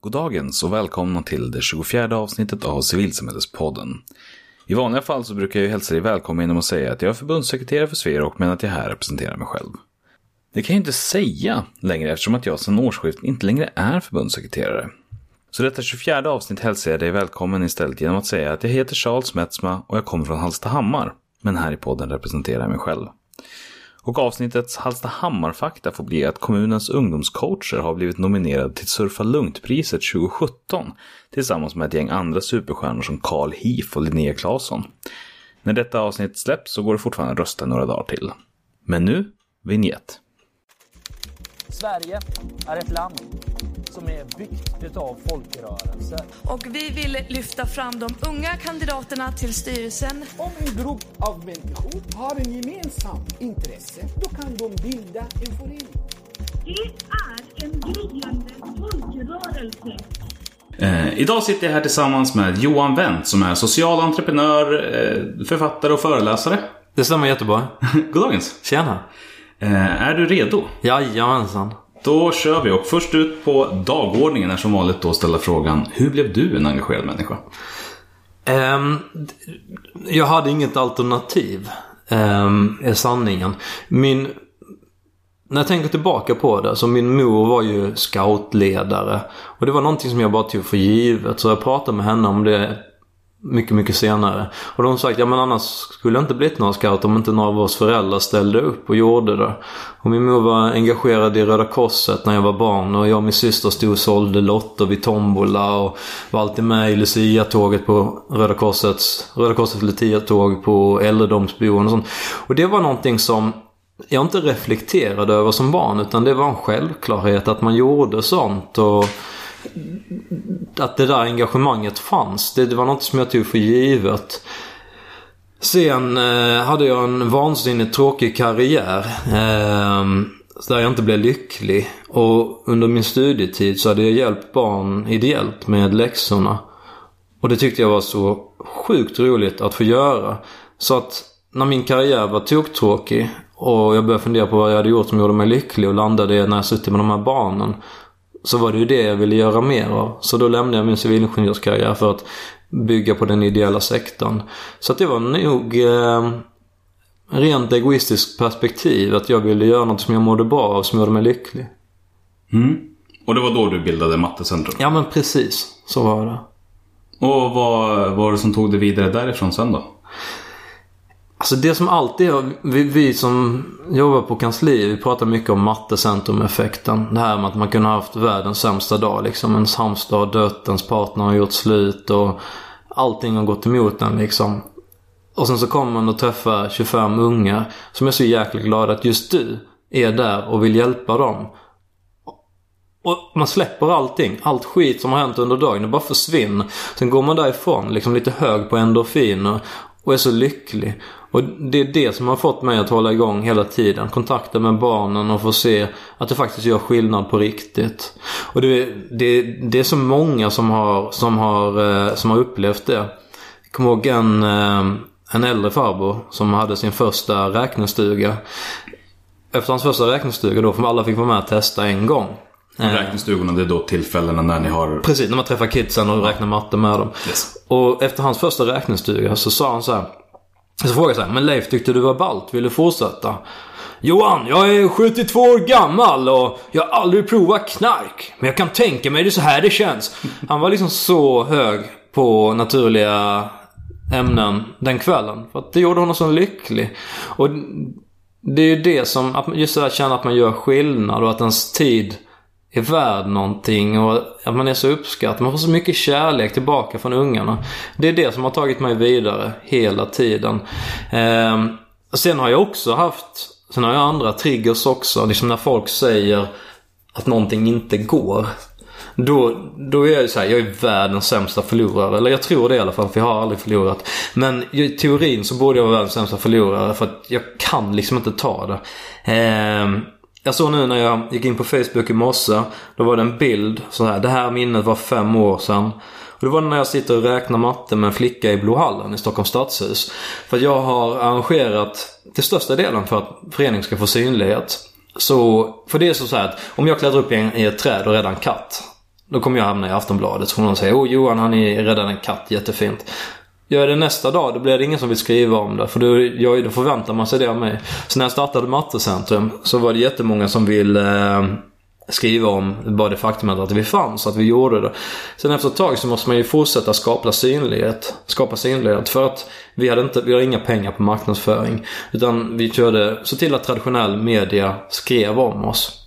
Goddagens och välkomna till det 24 avsnittet av Civilsamhällespodden. I vanliga fall så brukar jag hälsa dig välkommen genom att säga att jag är förbundssekreterare för Sverok men att jag här representerar mig själv. Det kan jag inte säga längre eftersom att jag sedan årsskiftet inte längre är förbundssekreterare. Så detta 24 avsnitt hälsar jag dig välkommen istället genom att säga att jag heter Charles Metzma och jag kommer från Hallstahammar. Men här i podden representerar jag mig själv. Och avsnittets Hallstahammar-fakta får bli att kommunens ungdomscoacher har blivit nominerad till Surfa Lugnt-priset 2017 tillsammans med ett gäng andra superstjärnor som Carl Heath och Linnea Claesson. När detta avsnitt släpps så går det fortfarande att rösta några dagar till. Men nu, vignett. Sverige är ett land som är byggt utav folkrörelser. Och vi vill lyfta fram de unga kandidaterna till styrelsen. Om en grupp av människor har en gemensam intresse, då kan de bilda en förening. Det är en gryende folkrörelse. Eh, idag sitter jag här tillsammans med Johan Wendt som är social entreprenör, eh, författare och föreläsare. Det stämmer jättebra. Goddagens! Tjena. Eh, är du redo? Jajamensan. Då kör vi och först ut på dagordningen är som vanligt då ställa frågan Hur blev du en engagerad människa? Um, jag hade inget alternativ. Um, är sanningen. Min... När jag tänker tillbaka på det så min mor var ju scoutledare. Och det var någonting som jag bara tog för givet. Så jag pratade med henne om det mycket, mycket senare. Och de sagt, ja men annars skulle det inte blivit några scout om inte några av oss föräldrar ställde upp och gjorde det. Och min mor var engagerad i Röda Korset när jag var barn och jag och min syster stod och sålde lotter vid tombola och var alltid med i Lucia-tåget på Röda Korsets, Röda Korsets Lucia-tåg på äldredomsboenden och sånt. Och det var någonting som jag inte reflekterade över som barn utan det var en självklarhet att man gjorde sånt. och att det där engagemanget fanns. Det, det var något som jag tog för givet. Sen eh, hade jag en vansinnigt tråkig karriär. Eh, där jag inte blev lycklig. Och under min studietid så hade jag hjälpt barn ideellt med läxorna. Och det tyckte jag var så sjukt roligt att få göra. Så att när min karriär var toktråkig och jag började fundera på vad jag hade gjort som gjorde mig lycklig och landade när jag suttit med de här barnen så var det ju det jag ville göra mer av. Så då lämnade jag min civilingenjörskarriär för att bygga på den ideella sektorn. Så att det var nog eh, rent egoistiskt perspektiv att jag ville göra något som jag mådde bra av, som gjorde mig lycklig. Mm. Och det var då du bildade Mattecentrum? Ja men precis, så var det. Och vad var det som tog dig vidare därifrån sen då? Alltså det som alltid har, vi, vi som jobbar på kansli, vi pratar mycket om mattecentrumeffekten. Det här med att man kunde haft världens sämsta dag liksom. Ens hamster har dött, ens partner har gjort slut och allting har gått emot en liksom. Och sen så kommer man och träffar 25 unga som är så jäkla glada att just du är där och vill hjälpa dem. Och man släpper allting. Allt skit som har hänt under dagen, det bara försvinner. Sen går man därifrån liksom lite hög på endorfiner och är så lycklig. Och det är det som har fått mig att hålla igång hela tiden. Kontakta med barnen och få se att det faktiskt gör skillnad på riktigt. Och det, det, det är så många som har, som har, eh, som har upplevt det. Jag kommer ihåg en, eh, en äldre farbror som hade sin första räknestuga. Efter hans första räknestuga då, för alla fick vara med och testa en gång. Räknestugorna, det är då tillfällena när ni har... Precis, när man träffar kidsen och räknar matte med dem. Yes. Och efter hans första räknestuga så sa han så här. Så frågade jag så här, men Leif tyckte du var ballt, vill du fortsätta? Johan, jag är 72 år gammal och jag har aldrig provat knark. Men jag kan tänka mig det är så här det känns. Han var liksom så hög på naturliga ämnen den kvällen. För att det gjorde honom så lycklig. Och det är ju det som, just det att känna att man gör skillnad och att ens tid är värd någonting och att man är så uppskattad. Man får så mycket kärlek tillbaka från ungarna. Det är det som har tagit mig vidare hela tiden. Eh, sen har jag också haft, sen har jag andra triggers också. Liksom när folk säger att någonting inte går. Då, då är jag ju såhär, jag är världens sämsta förlorare. Eller jag tror det i alla fall, för jag har aldrig förlorat. Men i teorin så borde jag vara världens sämsta förlorare för att jag kan liksom inte ta det. Eh, jag såg nu när jag gick in på Facebook i morse. Då var det en bild så här. Det här minnet var fem år sedan. Och det var när jag sitter och räknar matte med en flicka i Blåhallen i Stockholms stadshus. För att jag har arrangerat till största delen för att föreningen ska få synlighet. Så, för det är så, så här att om jag klättrar upp i, en, i ett träd och räddar en katt. Då kommer jag hamna i Aftonbladet. Så kommer de säga Åh Johan han är räddade en katt, jättefint. Gör jag det nästa dag, då blir det ingen som vill skriva om det. För då, jag, då förväntar man sig det av mig. Så när jag startade Mattecentrum så var det jättemånga som ville eh, skriva om bara det faktumet att vi fanns, att vi gjorde det. Sen efter ett tag så måste man ju fortsätta skapa synlighet. Skapa synlighet. För att vi hade, inte, vi hade inga pengar på marknadsföring. Utan vi körde, så till att traditionell media skrev om oss.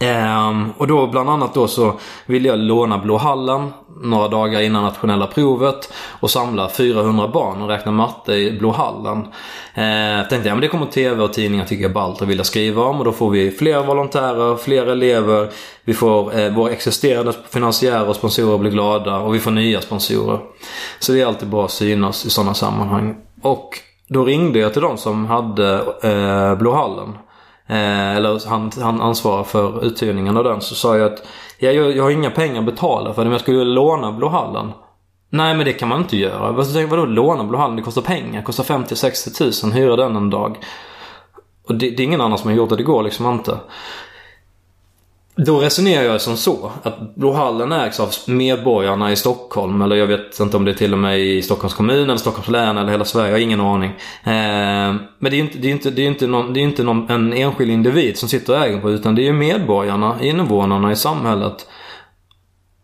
Um, och då bland annat då så ville jag låna Blå hallen några dagar innan nationella provet och samla 400 barn och räkna matte i Blå hallen. Ehm, tänkte jag men det kommer TV och tidningar tycker jag ballt att vilja skriva om och då får vi fler volontärer, fler elever, vi får eh, våra existerande finansiärer och sponsorer bli glada och vi får nya sponsorer. Så det är alltid bra att synas i sådana sammanhang. Och då ringde jag till de som hade eh, Blå hallen. Eh, eller han, han ansvarar för uthyrningen av den. Så sa jag att ja, jag, jag har inga pengar att betala för den. men jag skulle låna Blå hallen. Nej men det kan man inte göra. Vadå låna Blå hallen? Det kostar pengar. Det kostar 50-60 tusen hyra den en dag. Och det, det är ingen annan som har gjort det. Det går liksom inte. Då resonerar jag som så att Blå hallen ägs av medborgarna i Stockholm. Eller jag vet inte om det är till och med i Stockholms kommun eller Stockholms län eller hela Sverige. Jag har ingen aning. Eh, men det är ju inte, det är inte, det är inte, någon, det är inte någon, en enskild individ som sitter och äger på utan det är ju medborgarna, invånarna i samhället.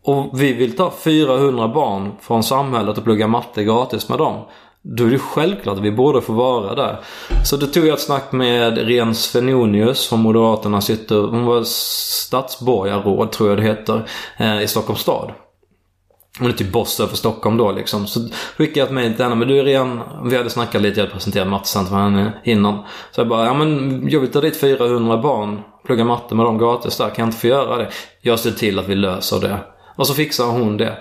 Och vi vill ta 400 barn från samhället och plugga matte gratis med dem. Då är det självklart att vi borde få vara där. Så då tog jag ett snack med Ren Svenonius från Moderaterna. Sitter, hon var stadsborgarråd tror jag det heter. Eh, I Stockholms stad. Hon är typ boss över Stockholm då liksom. Så skickade jag ett mejl till henne. Men du är ren, vi hade snackat lite, jag hade presenterat mattecentrum för henne innan. Så jag bara, ja men jag vill ta dit 400 barn. Plugga matte med dem gratis där. Kan jag inte få göra det? Jag ser till att vi löser det. Och så fixar hon det.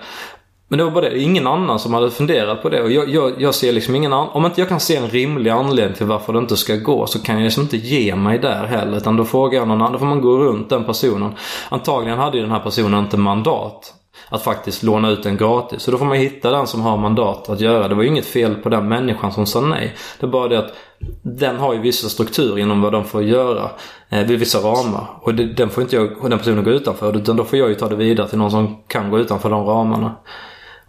Men det var bara det, ingen annan som hade funderat på det. Och jag, jag, jag ser liksom ingen annan, om inte jag kan se en rimlig anledning till varför det inte ska gå så kan jag liksom inte ge mig där heller. Utan då frågar jag någon annan, då får man gå runt den personen. Antagligen hade ju den här personen inte mandat att faktiskt låna ut den gratis. Så då får man hitta den som har mandat att göra. Det var ju inget fel på den människan som sa nej. Det är bara det att den har ju vissa strukturer inom vad de får göra. Eh, vid vissa ramar. Och det, den får inte jag, den personen gå utanför. Utan då får jag ju ta det vidare till någon som kan gå utanför de ramarna.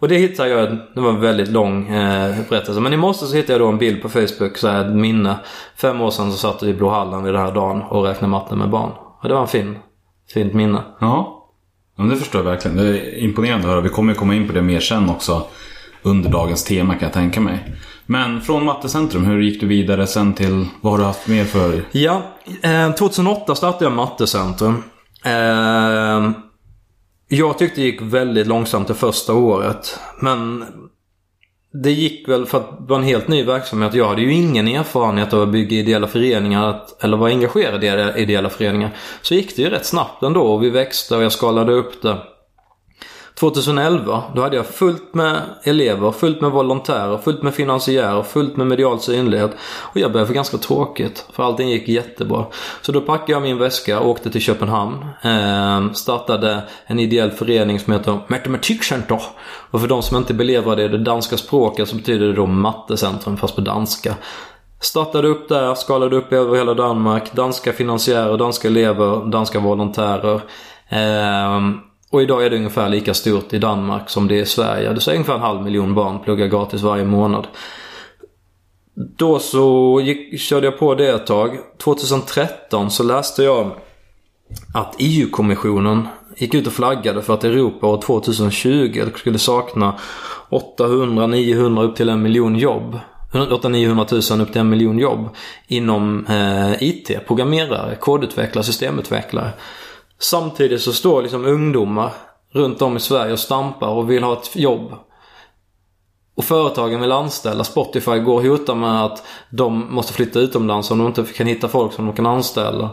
Och det hittade jag, det var en väldigt lång eh, berättelse. Men i morse så hittade jag då en bild på Facebook, så här, ett minne. Fem år sedan så satt vi i Blå hallen vid den här dagen och räknade matte med barn. Och det var en fin, fint minne. Ja. ja det förstår jag verkligen. Det är imponerande att höra. Vi kommer komma in på det mer sen också. Under dagens tema kan jag tänka mig. Men från Mattecentrum, hur gick du vidare sen till, vad har du haft mer för? Ja, eh, 2008 startade jag Mattecentrum. Eh, jag tyckte det gick väldigt långsamt det första året. Men det gick väl för att det var en helt ny verksamhet. Jag hade ju ingen erfarenhet av att bygga ideella föreningar eller vara engagerad i ideella föreningar. Så gick det ju rätt snabbt ändå och vi växte och jag skalade upp det. 2011, då hade jag fullt med elever, fullt med volontärer, fullt med finansiärer, fullt med medial synlighet. Och jag började få ganska tråkigt, för allting gick jättebra. Så då packade jag min väska och åkte till Köpenhamn. Eh, startade en ideell förening som heter Matematikcenter. Och för de som inte belevar det, det danska språket, så betyder det då mattecentrum, fast på danska. Startade upp där, skalade upp över hela Danmark. Danska finansiärer, danska elever, danska volontärer. Eh, och idag är det ungefär lika stort i Danmark som det är i Sverige. Det är ungefär en halv miljon barn pluggar gratis varje månad. Då så gick, körde jag på det ett tag. 2013 så läste jag att EU-kommissionen gick ut och flaggade för att Europa år 2020 skulle sakna 800-900 upp till en miljon jobb. 800-900 000 upp till en miljon jobb inom eh, IT. Programmerare, kodutvecklare, systemutvecklare. Samtidigt så står liksom ungdomar runt om i Sverige och stampar och vill ha ett jobb. Och företagen vill anställa. Spotify går och hotar med att de måste flytta utomlands om de inte kan hitta folk som de kan anställa.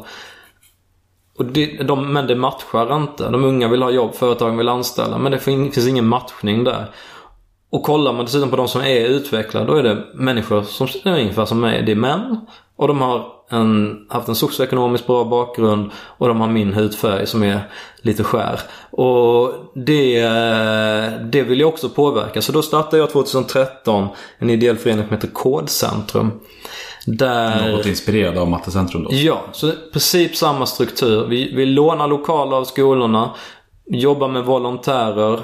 Och det, de, men det matchar inte. De unga vill ha jobb, företagen vill anställa. Men det finns ingen matchning där. Och kollar man dessutom på de som är utvecklade, då är det människor som är ungefär som mig. Det är män och de har en, haft en socioekonomiskt bra bakgrund och de har min hudfärg som är lite skär. Och det, det vill jag också påverka. Så då startade jag 2013 en ideell förening som heter Kodcentrum. Där... Något inspirerad av Mattecentrum då? Ja, så i princip samma struktur. Vi, vi lånar lokaler av skolorna. jobba med volontärer.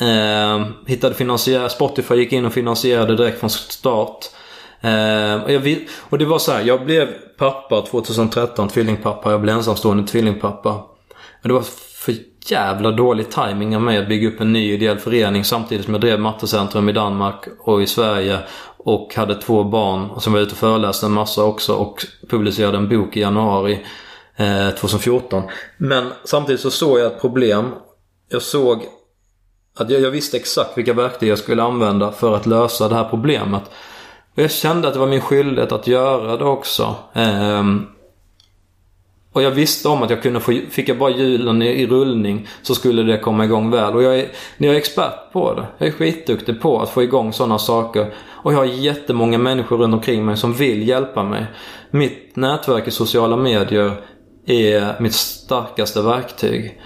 Eh, hittade finansiär, Spotify gick in och finansierade direkt från start. Eh, och, jag vill, och det var så här, jag blev pappa 2013, tvillingpappa. Jag blev ensamstående tvillingpappa. Men det var för jävla dålig timing av mig att bygga upp en ny ideell förening samtidigt som jag drev Mattecentrum i Danmark och i Sverige. Och hade två barn som var ute och föreläste en massa också och publicerade en bok i januari eh, 2014. Men samtidigt så såg jag ett problem. Jag såg att jag, jag visste exakt vilka verktyg jag skulle använda för att lösa det här problemet. Och jag kände att det var min skyldighet att göra det också. Um, och jag visste om att jag kunde få, fick jag bara hjulen i, i rullning så skulle det komma igång väl. Och jag är, jag är expert på det. Jag är skitduktig på att få igång sådana saker. Och jag har jättemånga människor runt omkring mig som vill hjälpa mig. Mitt nätverk i sociala medier är mitt starkaste verktyg.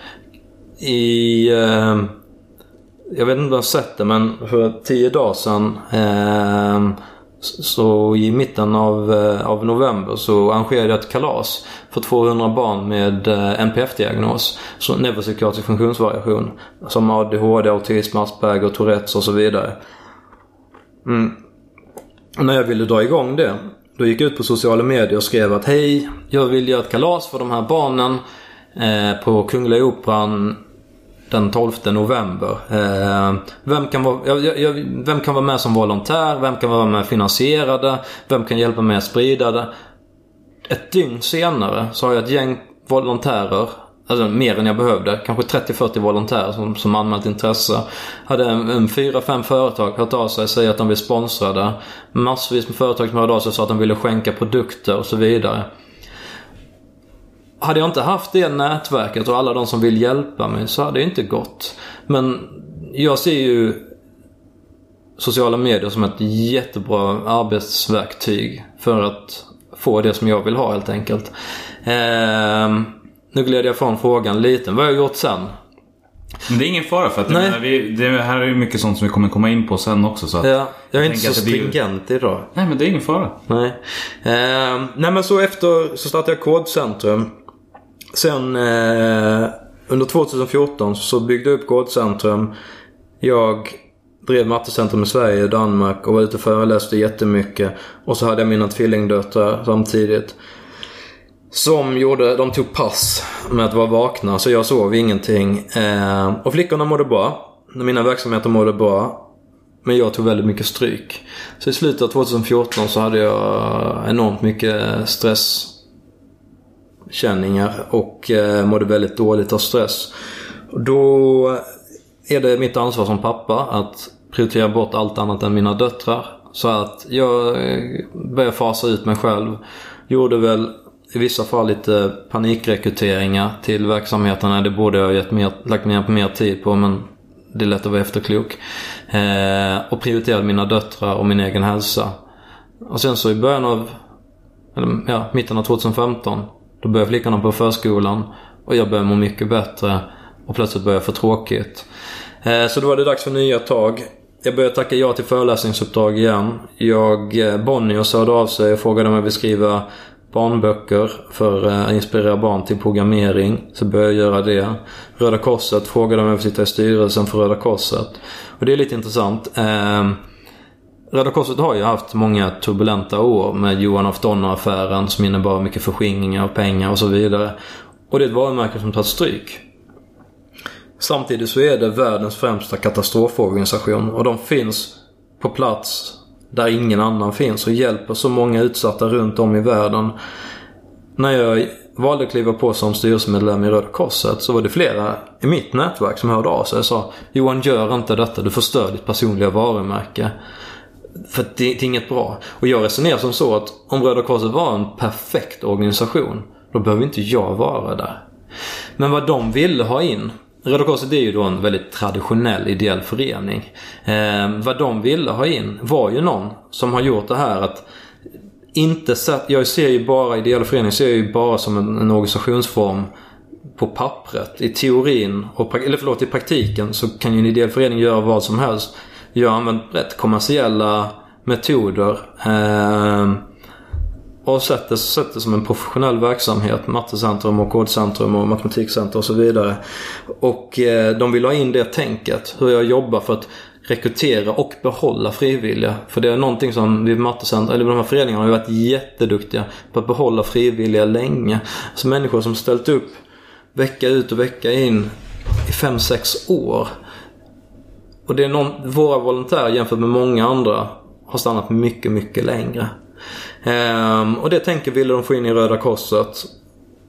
I... Eh, jag vet inte om du har sett det men för tio dagar sedan eh, så i mitten av, eh, av november så arrangerade jag ett kalas för 200 barn med eh, NPF-diagnos. Så neuropsykiatrisk funktionsvariation. Som ADHD, autism, Asperger, Tourettes och så vidare. Mm. Och när jag ville dra igång det, då gick jag ut på sociala medier och skrev att hej, jag vill göra ett kalas för de här barnen eh, på Kungliga Operan den 12 november. Eh, vem, kan vara, vem kan vara med som volontär? Vem kan vara med finansierade? Vem kan hjälpa mig att sprida det? Ett dygn senare så har jag ett gäng volontärer Alltså mer än jag behövde. Kanske 30-40 volontärer som, som anmält intresse. Hade en, en fyra, fem företag hört av sig och säger att de vill sponsra det. Massvis med företag som hörde av sig och sa att de ville skänka produkter och så vidare. Hade jag inte haft det nätverket och alla de som vill hjälpa mig så hade det inte gått. Men jag ser ju sociala medier som ett jättebra arbetsverktyg för att få det som jag vill ha helt enkelt. Eh, nu gled jag från frågan lite. Vad har jag gjort sen? Men det är ingen fara för att jag menar, vi, det här är ju mycket sånt som vi kommer komma in på sen också. Så att Ja, jag är inte så det blir- stringent idag. Nej men det är ingen fara. Nej. Eh, nej men så efter så startade jag Kodcentrum. Sen eh, under 2014 så byggde jag upp gårdcentrum. Jag drev Mattecentrum i Sverige och Danmark och var ute och föreläste jättemycket. Och så hade jag mina tvillingdöttrar samtidigt. Som gjorde, de tog pass med att vara vakna så jag sov ingenting. Eh, och flickorna mådde bra. Mina verksamheter mådde bra. Men jag tog väldigt mycket stryk. Så i slutet av 2014 så hade jag enormt mycket stress känningar och eh, mådde väldigt dåligt av stress. Då är det mitt ansvar som pappa att prioritera bort allt annat än mina döttrar. Så att jag eh, började fasa ut mig själv. Gjorde väl i vissa fall lite panikrekryteringar till verksamheterna. Det borde jag ha gett mer, lagt ner mer tid på men det är lätt att vara efterklok. Eh, och prioriterade mina döttrar och min egen hälsa. Och sen så i början av, eller ja, mitten av 2015. Då börjar flickorna på förskolan. Och jag börjar må mycket bättre. Och plötsligt börjar jag få tråkigt. Eh, så då var det dags för nya tag. Jag började tacka ja till föreläsningsuppdrag igen. Jag, eh, Bonniers hörde av sig och frågade om jag vill skriva barnböcker för eh, att inspirera barn till programmering. Så började jag göra det. Röda Korset frågade om jag vill sitta i styrelsen för Röda Korset. Och det är lite intressant. Ehm, Röda Korset har ju haft många turbulenta år med Johan af Donner-affären som innebar mycket förskingringar av pengar och så vidare. Och det är ett varumärke som tagit stryk. Samtidigt så är det världens främsta katastroforganisation och de finns på plats där ingen annan finns och hjälper så många utsatta runt om i världen. När jag valde att kliva på som styrelsemedlem i Röda Korset så var det flera i mitt nätverk som hörde av sig och sa Johan gör inte detta, du förstör ditt personliga varumärke. För det, det är inget bra. Och jag resonerar som så att om Röda Korset var en perfekt organisation då behöver inte jag vara där. Men vad de ville ha in Röda Korset är ju då en väldigt traditionell ideell förening. Eh, vad de ville ha in var ju någon som har gjort det här att inte sett, jag ser ju bara ideella föreningar ser jag ju bara som en, en organisationsform på pappret. I teorin, och, eller förlåt i praktiken så kan ju en ideell förening göra vad som helst. Jag har använt rätt kommersiella metoder. Eh, och sett det, sett det som en professionell verksamhet. Mattecentrum och kodcentrum och matematikcenter och så vidare. Och eh, de vill ha in det tänket. Hur jag jobbar för att rekrytera och behålla frivilliga. För det är någonting som vi Mattecentrum, eller de här föreningarna har varit jätteduktiga på att behålla frivilliga länge. Alltså människor som ställt upp vecka ut och vecka in i 5-6 år. Och det är någon, våra volontärer jämfört med många andra har stannat mycket, mycket längre. Ehm, och det tänker ville de få in i Röda Korset.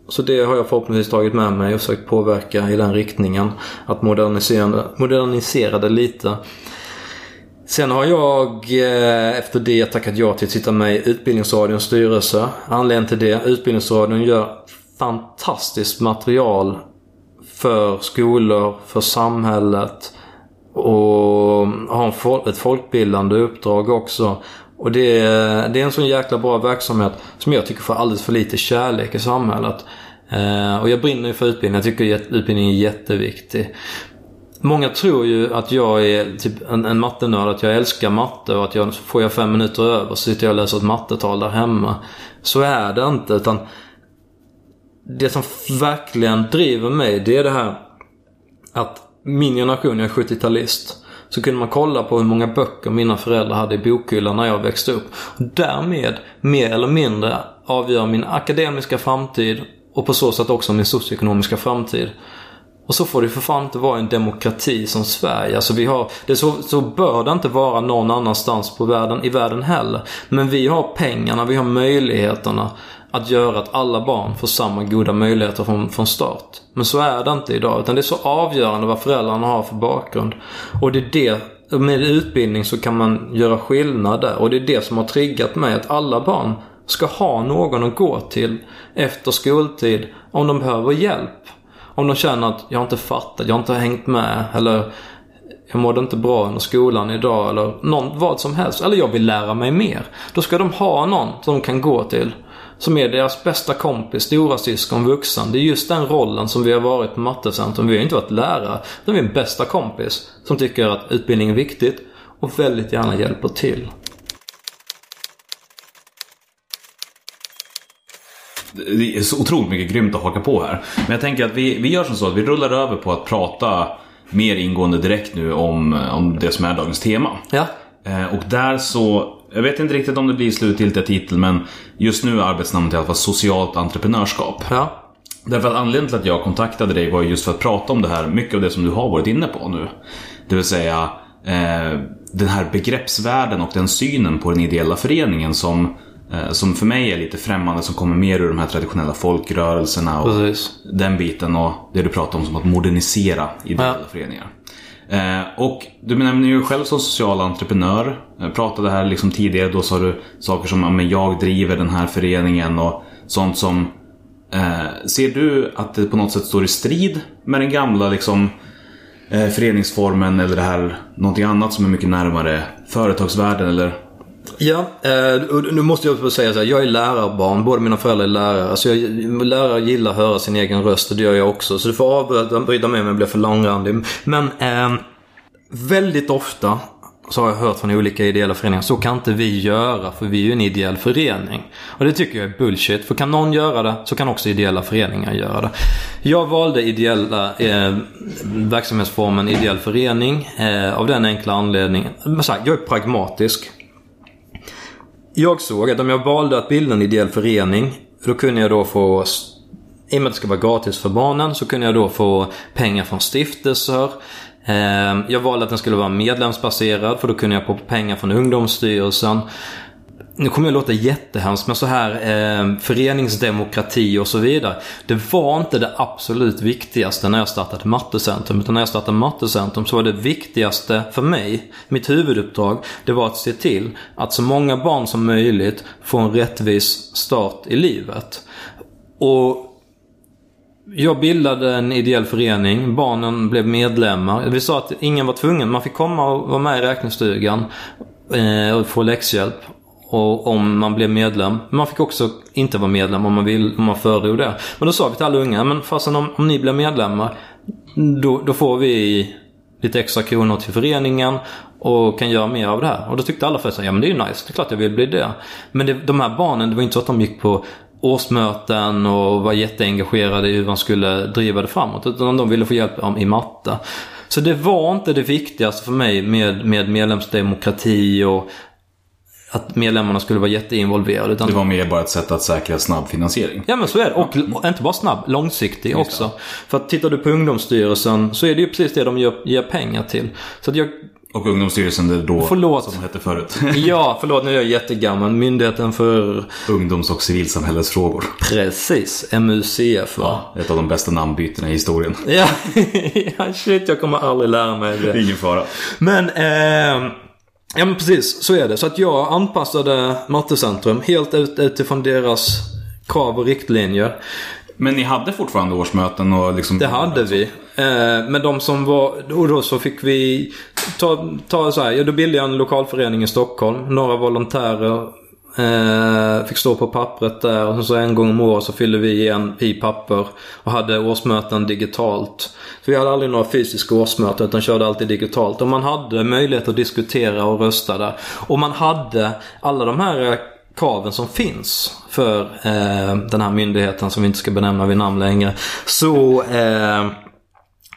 Så det har jag förhoppningsvis tagit med mig och försökt påverka i den riktningen. Att modernisera, modernisera det lite. Sen har jag eh, efter det tackat ja till att sitta med i Utbildningsradions styrelse. Anledningen till det, Utbildningsradion gör fantastiskt material för skolor, för samhället och har ett folkbildande uppdrag också. Och det är, det är en sån jäkla bra verksamhet som jag tycker får alldeles för lite kärlek i samhället. Eh, och jag brinner ju för utbildning. Jag tycker att utbildning är jätteviktig. Många tror ju att jag är typ en, en mattenörd, att jag älskar matte och att jag, får jag fem minuter över så sitter jag och läser ett mattetal där hemma. Så är det inte. utan Det som verkligen driver mig det är det här att min generation, jag är 70-talist. Så kunde man kolla på hur många böcker mina föräldrar hade i bokhyllan när jag växte upp. Och därmed, mer eller mindre, avgör min akademiska framtid och på så sätt också min socioekonomiska framtid. Och så får det för fan inte vara en demokrati som Sverige. Alltså vi har, det så, så bör det inte vara någon annanstans på världen, i världen heller. Men vi har pengarna, vi har möjligheterna att göra att alla barn får samma goda möjligheter från, från start. Men så är det inte idag. Utan det är så avgörande vad föräldrarna har för bakgrund. Och det är det med utbildning så kan man göra skillnad där. Och det är det som har triggat mig att alla barn ska ha någon att gå till efter skoltid om de behöver hjälp. Om de känner att jag inte fattat, jag har inte hängt med eller jag mådde inte bra under skolan idag eller någon, vad som helst. Eller jag vill lära mig mer. Då ska de ha någon som de kan gå till. Som är deras bästa kompis, stora syskon, vuxen. Det är just den rollen som vi har varit på Mattecentrum. Vi har inte varit lärare. Utan vi är en bästa kompis. Som tycker att utbildning är viktigt och väldigt gärna hjälper till. Det är så otroligt mycket grymt att haka på här. Men jag tänker att vi, vi gör som så att vi rullar över på att prata mer ingående direkt nu om, om det som är dagens tema. Ja. Eh, och där så, jag vet inte riktigt om det blir slutgiltiga titel men just nu är arbetsnamnet i alla fall socialt entreprenörskap. Ja. Därför att anledningen till att jag kontaktade dig var just för att prata om det här, mycket av det som du har varit inne på nu. Det vill säga eh, den här begreppsvärlden och den synen på den ideella föreningen som eh, som för mig är lite främmande, som kommer mer ur de här traditionella folkrörelserna och Precis. den biten och det du pratar om som att modernisera ideella Ja. föreningar. Eh, och du nämner ju själv som social entreprenör. Jag pratade här liksom tidigare, då sa du saker som att men jag driver den här föreningen och sånt som eh, Ser du att det på något sätt står i strid med den gamla liksom eh, föreningsformen eller det här någonting annat som är mycket närmare företagsvärlden eller Ja, eh, och nu måste jag säga så här. Jag är lärarbarn. Båda mina föräldrar är lärare. Alltså jag, lärare gillar att höra sin egen röst och det gör jag också. Så du får avbryta mig om jag blir för långrandig. Men eh, väldigt ofta så har jag hört från olika ideella föreningar. Så kan inte vi göra för vi är ju en ideell förening. Och det tycker jag är bullshit. För kan någon göra det så kan också ideella föreningar göra det. Jag valde ideella eh, verksamhetsformen ideell förening eh, av den enkla anledningen. Men så här, jag är pragmatisk. Jag såg att om jag valde att bilda en ideell förening, då kunde jag då få i och med att det ska vara gratis för barnen så kunde jag då få pengar från stiftelser. Ehm, jag valde att den skulle vara medlemsbaserad för då kunde jag få pengar från Ungdomsstyrelsen. Nu kommer jag låta jättehemskt men så här eh, föreningsdemokrati och så vidare. Det var inte det absolut viktigaste när jag startade Mattecentrum. Utan när jag startade Mattecentrum så var det viktigaste för mig, mitt huvuduppdrag, det var att se till att så många barn som möjligt får en rättvis start i livet. Och jag bildade en ideell förening. Barnen blev medlemmar. Vi sa att ingen var tvungen. Man fick komma och vara med i räknestugan eh, och få läxhjälp. Och om man blev medlem. Men man fick också inte vara medlem om man, vill, om man föredrog det. Men då sa vi till alla unga, men fasen om, om ni blir medlemmar, då, då får vi lite extra kronor till föreningen och kan göra mer av det här. Och då tyckte alla först ja men det är ju nice, det är klart jag vill bli det. Men det, de här barnen, det var inte så att de gick på årsmöten och var jätteengagerade i hur man skulle driva det framåt. Utan de ville få hjälp i matte. Så det var inte det viktigaste för mig med, med medlemsdemokrati och att medlemmarna skulle vara jätteinvolverade. Utan Det var mer bara ett sätt att säkra snabb finansiering. Ja men så är det. Och och inte bara snabb, långsiktig också. För att tittar du på Ungdomsstyrelsen så är det ju precis det de ger, ger pengar till. Så att jag, Och Ungdomsstyrelsen, det är då, Förlåt. som det hette förut, ja förlåt nu är jag jättegammal. Myndigheten för ungdoms och civilsamhällesfrågor. precis, MUCF va? Ett av de bästa namnbytena i historien. Ja, ja shit jag kommer aldrig lära mig det. Ingen fara. Men, eh, ja men precis så är det. Så att jag anpassade Mattecentrum helt ut, utifrån deras krav och riktlinjer. Men ni hade fortfarande årsmöten och liksom... Det hade vi. Eh, men de som var, och då så fick vi ta, ta så här, ja då bildade jag en lokalförening i Stockholm. Några volontärer Eh, fick stå på pappret där och så en gång om året så fyllde vi igen i papper och hade årsmöten digitalt. Så vi hade aldrig några fysiska årsmöten utan körde alltid digitalt. Och man hade möjlighet att diskutera och rösta där. Och man hade alla de här eh, kraven som finns för eh, den här myndigheten som vi inte ska benämna vid namn längre. Så eh,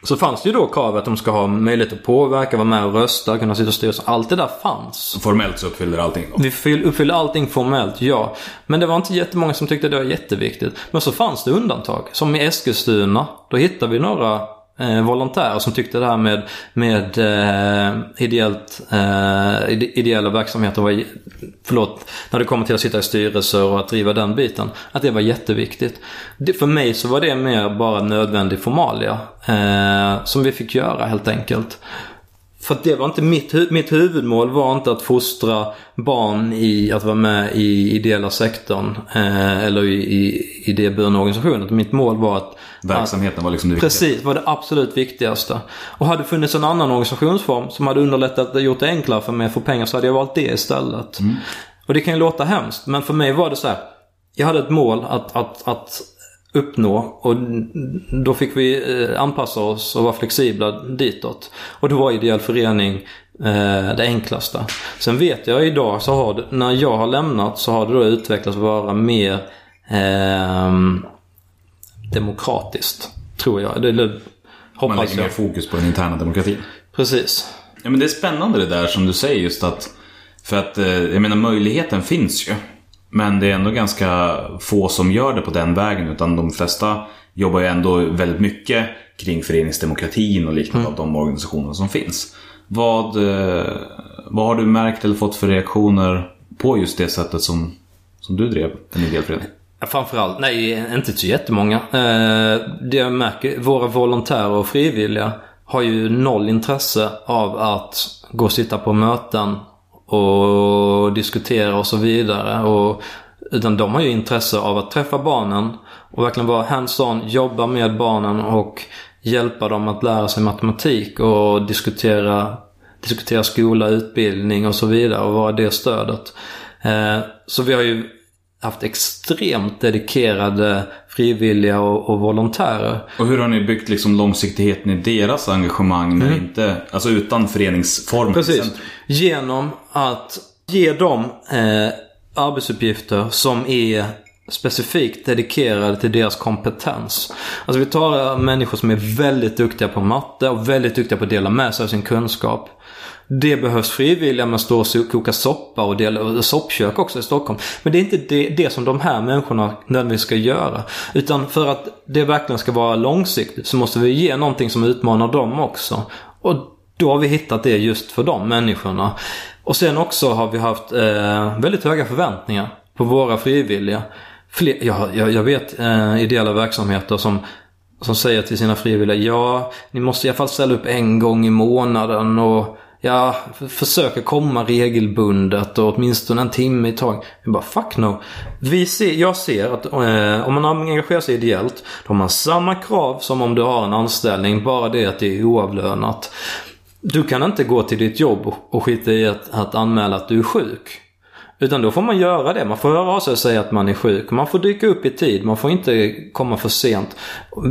så fanns det ju då krav att de ska ha möjlighet att påverka, vara med och rösta, kunna sitta i styrelsen. Allt det där fanns. Formellt så uppfyller allting då. Vi fyll- uppfyllde allting formellt, ja. Men det var inte jättemånga som tyckte det var jätteviktigt. Men så fanns det undantag. Som i Eskilstuna. Då hittade vi några eh, volontärer som tyckte det här med, med eh, ideellt, eh, ide- ideella verksamheter var, förlåt, när det kommer till att sitta i styrelser och att driva den biten. Att det var jätteviktigt. Det, för mig så var det mer bara nödvändig formalia. Eh, som vi fick göra helt enkelt. För att det var inte mitt, hu- mitt huvudmål var inte att fostra barn i att vara med i ideella sektorn eh, eller i, i idéburna organisationer. Mitt mål var att Verksamheten var liksom det viktigaste. Precis, var det absolut viktigaste. Och hade funnits en annan organisationsform som hade underlättat och gjort det enklare för mig att få pengar så hade jag valt det istället. Och det kan ju låta hemskt, men för mig var det så här. Jag hade ett mål att, att, att uppnå och då fick vi eh, anpassa oss och vara flexibla ditåt. Och då var ideell förening eh, det enklaste. Sen vet jag idag så har det, när jag har lämnat så har det då utvecklats att vara mer ehm, demokratiskt. Tror jag. Det, det Man hoppas lägger mer jag. fokus på den interna demokratin. Precis. Ja, men det är spännande det där som du säger just att För att, eh, jag menar möjligheten finns ju Men det är ändå ganska få som gör det på den vägen utan de flesta jobbar ju ändå väldigt mycket kring föreningsdemokratin och liknande av de organisationer som finns. Vad, eh, vad har du märkt eller fått för reaktioner på just det sättet som, som du drev en ideell Framförallt, nej inte så jättemånga. Eh, det jag märker, våra volontärer och frivilliga har ju noll intresse av att gå och sitta på möten och diskutera och så vidare. Och, utan de har ju intresse av att träffa barnen och verkligen vara hands-on, jobba med barnen och hjälpa dem att lära sig matematik och diskutera, diskutera skola, utbildning och så vidare och vara det stödet. Eh, så vi har ju haft extremt dedikerade frivilliga och, och volontärer. Och hur har ni byggt liksom långsiktigheten i deras engagemang när inte, alltså utan föreningsformen? Precis. Genom att ge dem eh, arbetsuppgifter som är specifikt dedikerade till deras kompetens. Alltså vi tar människor som är väldigt duktiga på matte och väldigt duktiga på att dela med sig av sin kunskap. Det behövs frivilliga med står stå och koka soppa och delar soppkök också i Stockholm. Men det är inte det, det som de här människorna nödvändigtvis ska göra. Utan för att det verkligen ska vara långsiktigt så måste vi ge någonting som utmanar dem också. Och då har vi hittat det just för de människorna. Och sen också har vi haft eh, väldigt höga förväntningar på våra frivilliga. Fler, jag, jag, jag vet eh, ideella verksamheter som, som säger till sina frivilliga ja, ni måste i alla fall ställa upp en gång i månaden och ja, försöker försöka komma regelbundet och åtminstone en timme i taget. Vi bara fuck no. Vi ser, jag ser att eh, om man engagerar sig ideellt, då har man samma krav som om du har en anställning, bara det att det är oavlönat. Du kan inte gå till ditt jobb och- och skita i att, att anmäla att du är sjuk. Utan då får man göra det. Man får höra av sig och säga att man är sjuk. Man får dyka upp i tid. Man får inte komma för sent.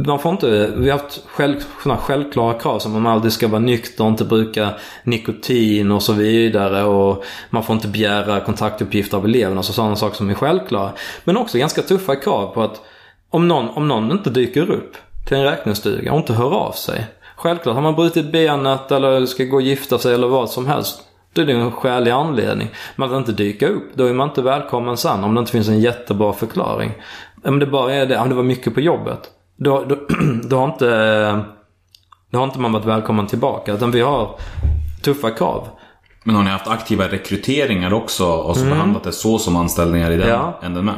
Man får inte, vi har haft själv, självklara krav som att man aldrig ska vara nykter, inte bruka nikotin och så vidare. Och man får inte begära kontaktuppgifter av eleverna. Alltså sådana saker som är självklara. Men också ganska tuffa krav på att om någon, om någon inte dyker upp till en räknestuga och inte hör av sig. Självklart, har man brutit benet eller ska gå och gifta sig eller vad som helst. Då är det en skälig anledning. Men att inte dyka upp, då är man inte välkommen sen om det inte finns en jättebra förklaring. Om det bara är det, om det var mycket på jobbet. Då, då, då har inte då har inte man varit välkommen tillbaka. Utan vi har tuffa krav. Men har ni haft aktiva rekryteringar också och så behandlat det så som anställningar i den Ja. änden med?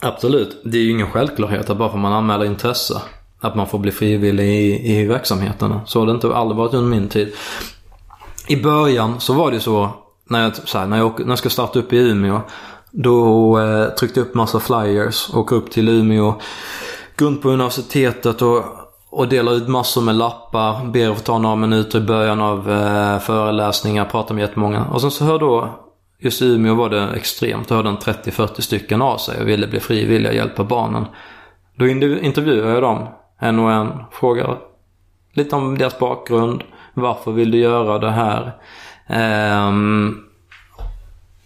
Absolut. Det är ju ingen självklarhet att bara för man anmäler intresse att man får bli frivillig i, i verksamheterna. Så har det inte aldrig varit under min tid. I början så var det så när jag, så här, när jag, när jag ska starta upp i Umeå. Då eh, tryckte jag upp massa flyers, åker upp till Umeå, går runt på universitetet och, och delar ut massor med lappar. Ber att få ta några minuter i början av eh, föreläsningar, pratar med jättemånga. Och sen så hör då, just i Umeå var det extremt, då hörde en 30-40 stycken av sig och ville bli frivilliga och hjälpa barnen. Då intervjuar jag dem, en och en, frågar lite om deras bakgrund. Varför vill du göra det här? Um,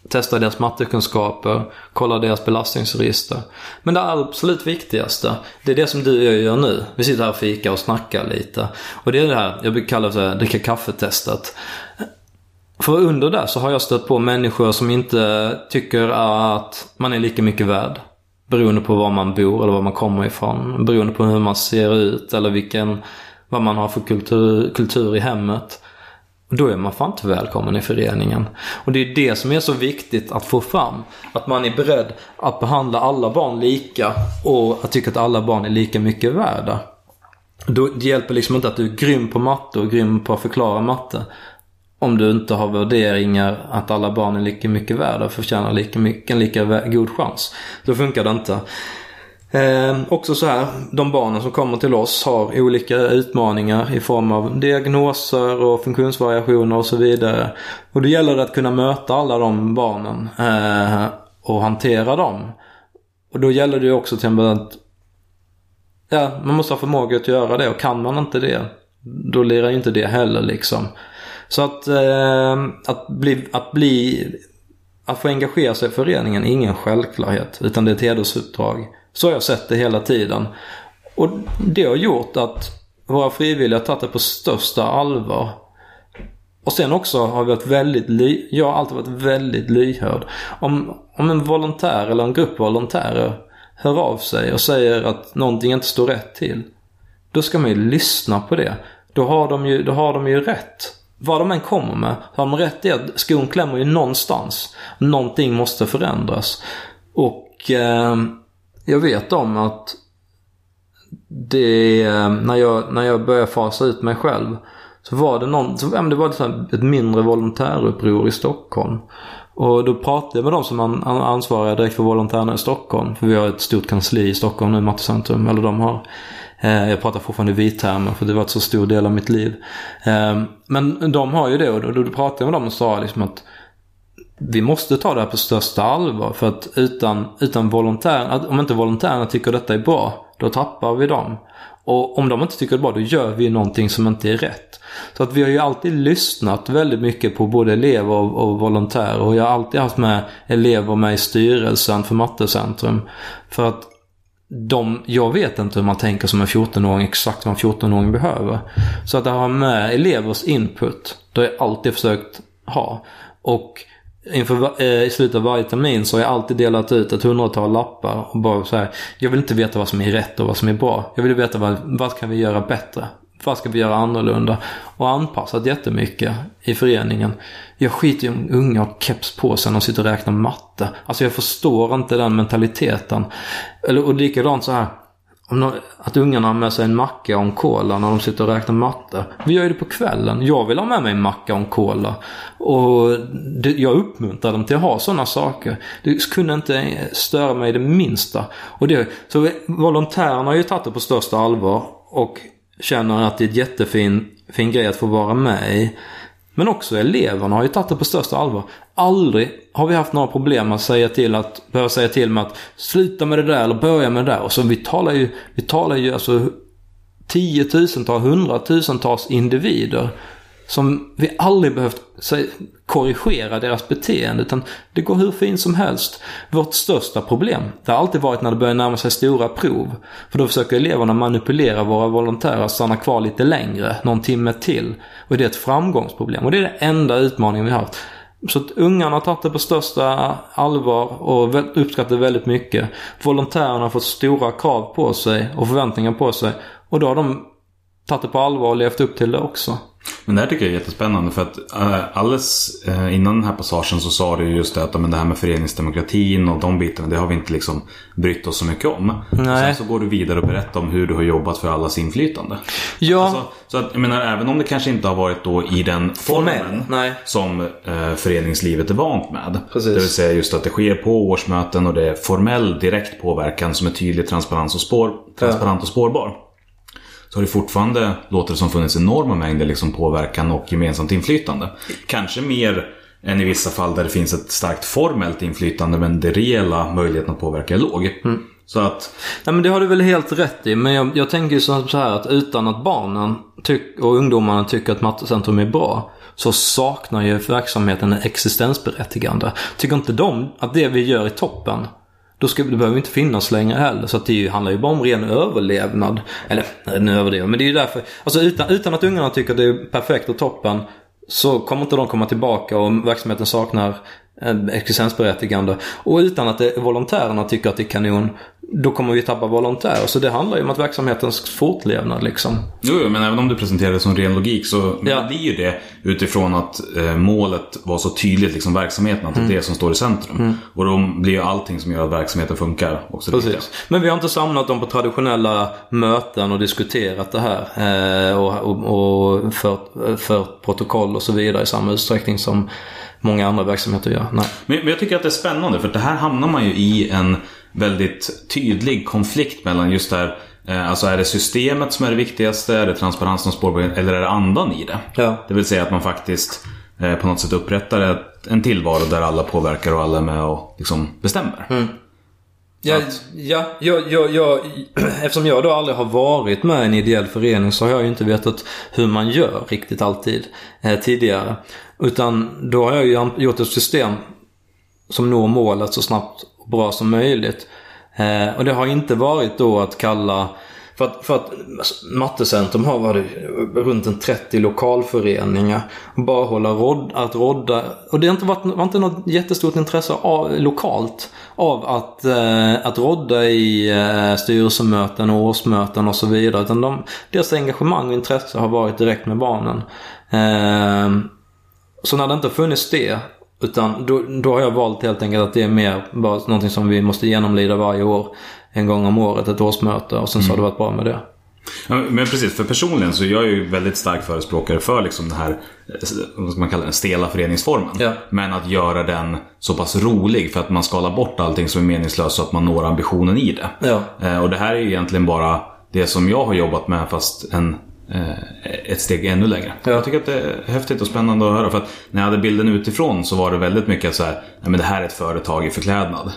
testa deras mattekunskaper, kolla deras belastningsregister. Men det absolut viktigaste, det är det som du och jag gör nu. Vi sitter här och fikar och snackar lite. Och det är det här, jag brukar kalla det för dricka kaffetestet. För under det så har jag stött på människor som inte tycker att man är lika mycket värd. Beroende på var man bor eller var man kommer ifrån. Beroende på hur man ser ut eller vilken, vad man har för kultur, kultur i hemmet. Då är man fan inte välkommen i föreningen. Och det är det som är så viktigt att få fram. Att man är beredd att behandla alla barn lika och att tycka att alla barn är lika mycket värda. Då, det hjälper liksom inte att du är grym på matte och grym på att förklara matte. Om du inte har värderingar att alla barn är lika mycket värda och förtjänar lika mycket, en lika god chans. Då funkar det inte. Eh, också så här, de barnen som kommer till oss har olika utmaningar i form av diagnoser och funktionsvariationer och så vidare. Och då gäller det att kunna möta alla de barnen eh, och hantera dem. Och då gäller det ju också till exempel att ja, man måste ha förmåga att göra det och kan man inte det då lirar ju inte det heller liksom. Så att, eh, att, bli, att bli att få engagera sig i föreningen är ingen självklarhet utan det är ett hedersuppdrag. Så har jag sett det hela tiden. Och det har gjort att våra frivilliga har tagit det på största allvar. Och sen också har vi varit väldigt, ly- jag har alltid varit väldigt lyhörd. Om, om en volontär eller en grupp volontärer hör av sig och säger att någonting inte står rätt till. Då ska man ju lyssna på det. Då har de ju, då har de ju rätt. Vad de än kommer med, har de rätt i att skon klämmer ju någonstans. Någonting måste förändras. Och eh, jag vet om att det, eh, när jag, när jag började fasa ut mig själv. Så var det någon, så, ja, det var ett, ett mindre volontäruppror i Stockholm. Och då pratade jag med de som ansvariga direkt för volontärerna i Stockholm. För vi har ett stort kansli i Stockholm nu, Mattecentrum, eller de har. Eh, jag pratar fortfarande i vittermer för det var ett så stor del av mitt liv. Eh, men de har ju det och då, då pratade jag med dem och sa liksom att vi måste ta det här på största allvar. För att utan, utan volontärerna, om inte volontärerna tycker detta är bra, då tappar vi dem. Och om de inte tycker det är bra, då gör vi någonting som inte är rätt. Så att vi har ju alltid lyssnat väldigt mycket på både elever och, och volontärer. Och jag har alltid haft med elever med i styrelsen för Mattecentrum. För att de, jag vet inte hur man tänker som en 14-åring, exakt vad en 14-åring behöver. Så att ha med elevers input, det har jag alltid försökt ha. Och inför, eh, i slutet av varje termin så har jag alltid delat ut ett hundratal lappar och bara så här. Jag vill inte veta vad som är rätt och vad som är bra. Jag vill veta vad, vad kan vi göra bättre? Vad ska vi göra annorlunda? Och anpassat jättemycket i föreningen. Jag skiter ju om unga har keps på sig när de sitter och räknar matte. Alltså jag förstår inte den mentaliteten. Eller, och likadant så här. Om någon, att ungarna har med sig en macka och en cola när de sitter och räknar matte. Vi gör ju det på kvällen. Jag vill ha med mig en macka och en cola. Och det, jag uppmuntrar dem till att ha sådana saker. Det kunde inte störa mig det minsta. Och det, så vi- volontärerna har ju tagit det på största allvar. Och känner att det är en jättefin fin grej att få vara med i. Men också eleverna har ju tagit det på största allvar. Aldrig har vi haft några problem att säga till att, behöva säga till med att sluta med det där eller börja med det där. Och så vi talar ju, vi talar ju alltså tiotusentals, hundratusentals individer som vi aldrig behövt säg, korrigera deras beteende utan det går hur fint som helst. Vårt största problem, det har alltid varit när det börjar närma sig stora prov. För då försöker eleverna manipulera våra volontärer att stanna kvar lite längre, någon timme till. Och det är ett framgångsproblem och det är den enda utmaningen vi har haft. Så att ungarna har tagit det på största allvar och uppskattar det väldigt mycket. Volontärerna har fått stora krav på sig och förväntningar på sig. Och då har de tagit det på allvar och levt upp till det också. Men det här tycker jag är jättespännande för att äh, alldeles äh, innan den här passagen så sa du just det att men det här med föreningsdemokratin och de bitarna det har vi inte liksom brytt oss så mycket om. Sen så går du vidare och berättar om hur du har jobbat för allas inflytande. Ja. Alltså, så att jag menar även om det kanske inte har varit då i den formen nej. som äh, föreningslivet är vant med. Precis. Det vill säga just att det sker på årsmöten och det är formell direkt påverkan som är tydlig, transparens och spår, transparent och spårbar så har det fortfarande, låter det som, funnits enorma mängder liksom påverkan och gemensamt inflytande. Kanske mer än i vissa fall där det finns ett starkt formellt inflytande men det reella möjligheten att påverka är låg. Mm. Så att... Nej men det har du väl helt rätt i. Men jag, jag tänker ju så här att utan att barnen och ungdomarna tycker att Mattecentrum är bra så saknar ju verksamheten en existensberättigande. Tycker inte de att det vi gör i toppen då ska, det behöver inte finnas längre heller. Så att det handlar ju bara om ren överlevnad. Eller, nu överdriver men det är ju därför. Alltså utan, utan att ungarna tycker att det är perfekt och toppen. Så kommer inte de komma tillbaka och verksamheten saknar existensberättigande. Och utan att det, volontärerna tycker att det är kanon, då kommer vi tappa volontärer. Så det handlar ju om att verksamhetens fortlevnad liksom. Jo, men även om du presenterar det som ren logik så Ja. blir ju det utifrån att eh, målet var så tydligt, liksom verksamheten, att det är Mm. det som står i centrum. Och då blir ju allting som gör att verksamheten funkar också. Precis. Men vi har inte samlat dem på traditionella möten och diskuterat det här. Eh, och och, och fört, fört protokoll och så vidare i samma utsträckning som många andra verksamheter gör. Nej. Men, men jag tycker att det är spännande för det här hamnar man ju i en väldigt tydlig konflikt mellan just det här eh, Alltså är det systemet som är det viktigaste? Är det transparensen och spårbarheten? Eller är det andan i det? Ja. Det vill säga att man faktiskt eh, på något sätt upprättar en tillvaro där alla påverkar och alla är med och liksom bestämmer. Ja, ja jag, jag, jag, eftersom jag då aldrig har varit med i en ideell förening så har jag ju inte vetat hur man gör riktigt alltid eh, tidigare. Utan då har jag ju gjort ett system som når målet så snabbt och bra som möjligt. Eh, och det har inte varit då att kalla för att, för att alltså, Mattecentrum har varit runt en 30 lokalföreningar. Och bara hålla rodd, att rodda. Och det har inte varit var inte något jättestort intresse av, lokalt av att, eh, att rodda i eh, styrelsemöten och årsmöten och så vidare. Utan de, deras engagemang och intresse har varit direkt med barnen. Eh, så när det inte funnits det utan då, då har jag valt helt enkelt att det är mer bara någonting som vi måste genomlida varje år. En gång om året, ett årsmöte och sen så har det varit bra med det. Ja, men precis, för personligen så är jag ju väldigt stark förespråkare för liksom den här, eh, vad ska man kalla den, stela föreningsformen. Ja. Men att göra den så pass rolig för att man skalar bort allting som är meningslöst så att man når ambitionen i det. Ja. Eh, Och det här är ju egentligen bara det som jag har jobbat med fast en, eh, ett steg ännu längre. Ja. Jag tycker att det är häftigt och spännande att höra. För att när jag hade bilden utifrån så var det väldigt mycket så här, nej men det här är ett företag i förklädnad.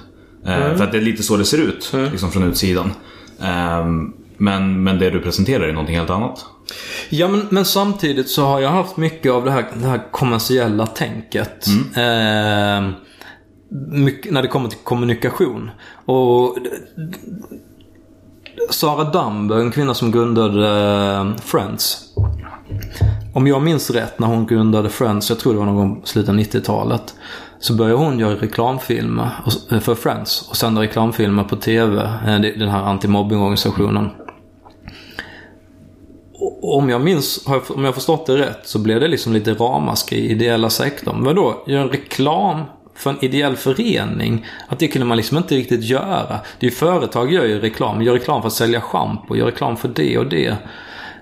Eh, För att det är lite så det ser ut liksom från utsidan. Ehm, Men, men det du presenterar är någonting helt annat. Ja men, men samtidigt så har jag haft mycket av det här, det här kommersiella tänket. Eh, mycket, när det kommer till kommunikation. Och Sara Dumber, en kvinna som grundade eh, Friends. Om jag minns rätt när hon grundade Friends, jag tror det var någon gång i slutet av 90-talet. Så började hon göra reklamfilmer eh, för Friends och sända reklamfilmer på TV. Eh, den här antimobbingorganisationen. Om jag minns, om jag förstått det rätt, så blev det liksom lite ramaskri i ideella sektorn. Vadå? Gör en reklam för en ideell förening? Att det kunde man liksom inte riktigt göra. Det är ju företag gör ju reklam. Gör reklam för att sälja schampo, gör reklam för det och det.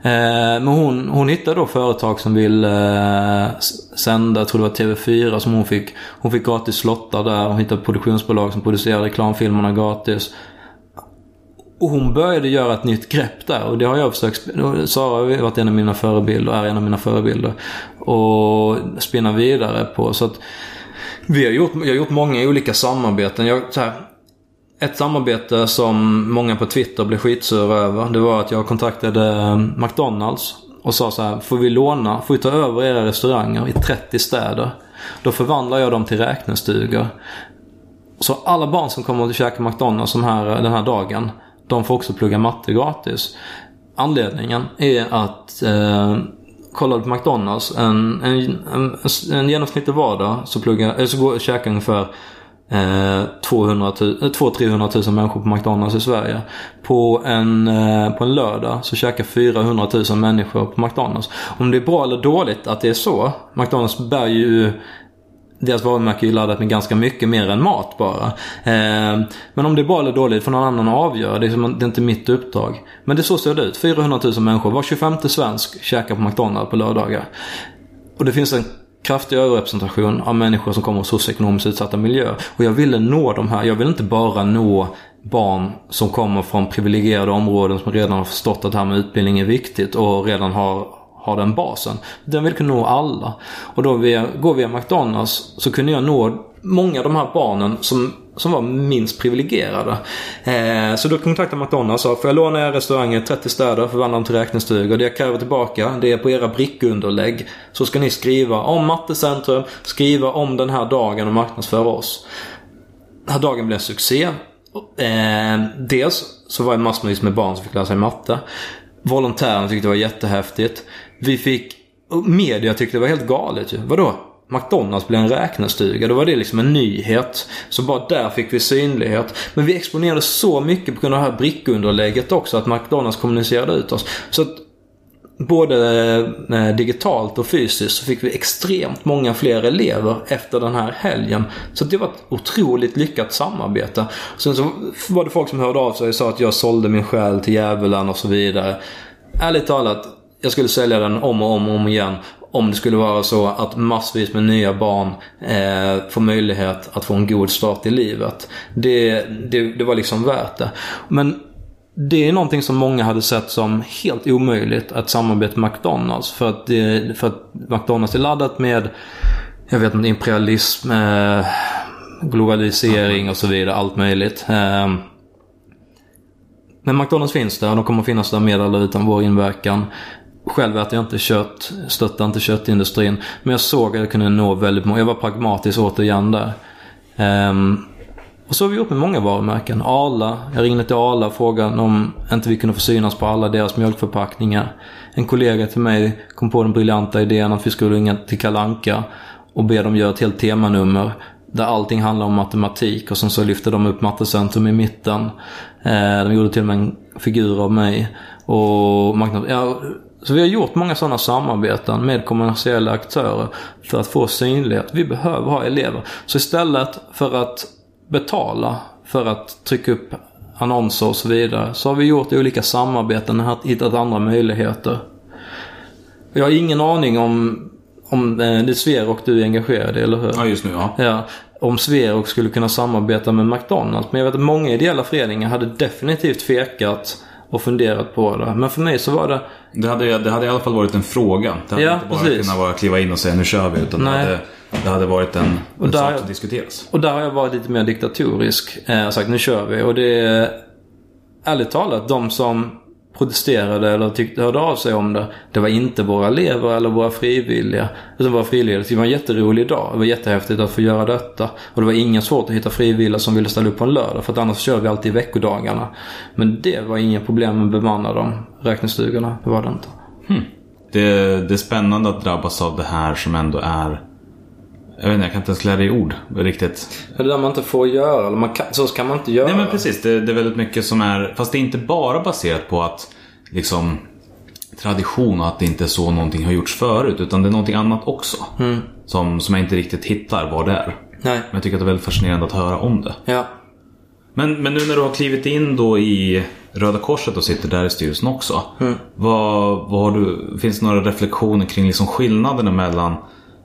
Eh, men hon, hon hittade då företag som vill eh, sända, jag tror det var TV4 som hon fick. Hon fick gratis slottar där. Hon hittade produktionsbolag som producerade reklamfilmerna gratis. Och hon började göra ett nytt grepp där och det har jag försökt. Sara har varit en av mina förebilder, är en av mina förebilder. och spinna vidare på. Så att vi har gjort, jag har gjort många olika samarbeten. Jag, så här, ett samarbete som många på Twitter blev skitsura över. Det var att jag kontaktade eh, McDonalds och sa så här. Får vi låna, får vi ta över era restauranger i 30 städer? Då förvandlar jag dem till räknestugor. Så alla barn som kommer att käka McDonalds den här, den här dagen. De får också plugga matte gratis. Anledningen är att eh, kollar du på McDonalds en, en, en, en genomsnittlig vardag så, pluggar, eh, så går, käkar ungefär eh, 200 000, 300 000 människor på McDonalds i Sverige. På en, eh, på en lördag så käkar 400 000 människor på McDonalds. Om det är bra eller dåligt att det är så. McDonalds bär ju deras varumärke är ju laddat med ganska mycket mer än mat bara. Eh, men om det är bra eller dåligt får någon annan avgöra. Det är, som, det är inte mitt uppdrag. Men det är så ser det ut. 400 000 människor, var 25 svensk käkar på McDonalds på lördagar. Och det finns en kraftig överrepresentation av människor som kommer från socioekonomiskt utsatta miljöer. Och jag ville nå de här. Jag vill inte bara nå barn som kommer från privilegierade områden som redan har förstått att det här med utbildning är viktigt och redan har har den basen. Den vill kunna nå alla. Och då via, går via McDonalds så kunde jag nå många av de här barnen som, som var minst privilegierade. Eh, så då kontaktade McDonalds och sa, får jag låna er restauranger 30 städer, förvandla dem till räknestugor. Det jag kräver tillbaka, det är på era brickunderlägg. Så ska ni skriva om Mattecentrum, skriva om den här dagen och marknadsföra oss. Den här dagen blev en succé. Eh, dels så var det massvis med barn som fick lära sig matte. Volontärerna tyckte det var jättehäftigt. Vi fick... Media tyckte det var helt galet ju. Vadå? McDonalds blev en räknestuga. Då var det liksom en nyhet. Så bara där fick vi synlighet. Men vi exponerade så mycket på grund av det här brickunderlägget också. Att McDonalds kommunicerade ut oss. Så att både eh, digitalt och fysiskt så fick vi extremt många fler elever efter den här helgen. Så det var ett otroligt lyckat samarbete. Sen så var det folk som hörde av sig och sa att jag sålde min själ till djävulen och så vidare. Ärligt talat, jag skulle sälja den om och om och om igen. Om det skulle vara så att massvis med nya barn eh, får möjlighet att få en god start i livet. Det, det, det var liksom värt det. Men det är någonting som många hade sett som helt omöjligt att samarbeta med McDonalds. För att, det, för att McDonalds är laddat med, jag vet inte, imperialism, eh, globalisering och så vidare. Allt möjligt. Eh, men McDonalds finns där och de kommer finnas där med eller utan vår inverkan. Själv äter jag inte kött, stöttar inte köttindustrin. Men jag såg att jag kunde nå väldigt många. Jag var pragmatisk återigen där. Um, och så har vi gjort med många varumärken. Arla. Jag ringde till Arla och frågade om inte vi kunde få synas på alla deras mjölkförpackningar. En kollega till mig kom på den briljanta idén att vi skulle ringa till Kalanka och be dem göra ett helt temanummer. Där allting handlar om matematik och sen så lyfte de upp Mattecentrum i mitten. Eh, de gjorde till och med en figur av mig. Och ja, så vi har gjort många sådana samarbeten med kommersiella aktörer för att få synlighet. Vi behöver ha elever. Så istället för att betala för att trycka upp annonser och så vidare. Så har vi gjort olika samarbeten och hittat andra möjligheter. Jag har ingen aning om, om eh, det är Sverok du är engagerad i, eller hur? Ja, just nu ja. ja. Om Sverok skulle kunna samarbeta med McDonalds. Men jag vet att många ideella föreningar hade definitivt tvekat och funderat på det. Men för mig så var det... Det hade, det hade i alla fall varit en fråga. Det hade Ja, inte bara precis. kunnat vara kliva in och säga nu kör vi. Utan det Nej. hade, det hade varit en, Och en där- sak som diskuteras. Och där har jag varit lite mer diktatorisk. Eh, sagt nu kör vi. Och det är ärligt talat de som protesterade eller tyckte, hörde av sig om det. Det var inte våra elever eller våra frivilliga. Utan våra frivilliga. Det var en jätterolig dag. Det var jättehäftigt att få göra detta. Och det var inga svårt att hitta frivilliga som ville ställa upp på en lördag. För att annars kör vi alltid veckodagarna. Men det var inga problem med att bemanna de räknestugorna. Det var det inte. Hmm. Det, det är spännande att drabbas av det här som ändå är... Jag vet inte, jag kan inte ens klä det i ord riktigt. Det är det där man inte får göra. Eller man kan, så kan man inte göra. Nej men precis, det, det är väldigt mycket som är... Fast det är inte bara baserat på att liksom tradition och att det inte är så någonting har gjorts förut. Utan det är någonting annat också. Som, som jag inte riktigt hittar vad det är. Nej. Men jag tycker att det är väldigt fascinerande att höra om det. Ja. Men, men nu när du har klivit in då i Röda Korset och sitter där i styrelsen också. Vad, vad har du, finns det några reflektioner kring liksom skillnaderna mellan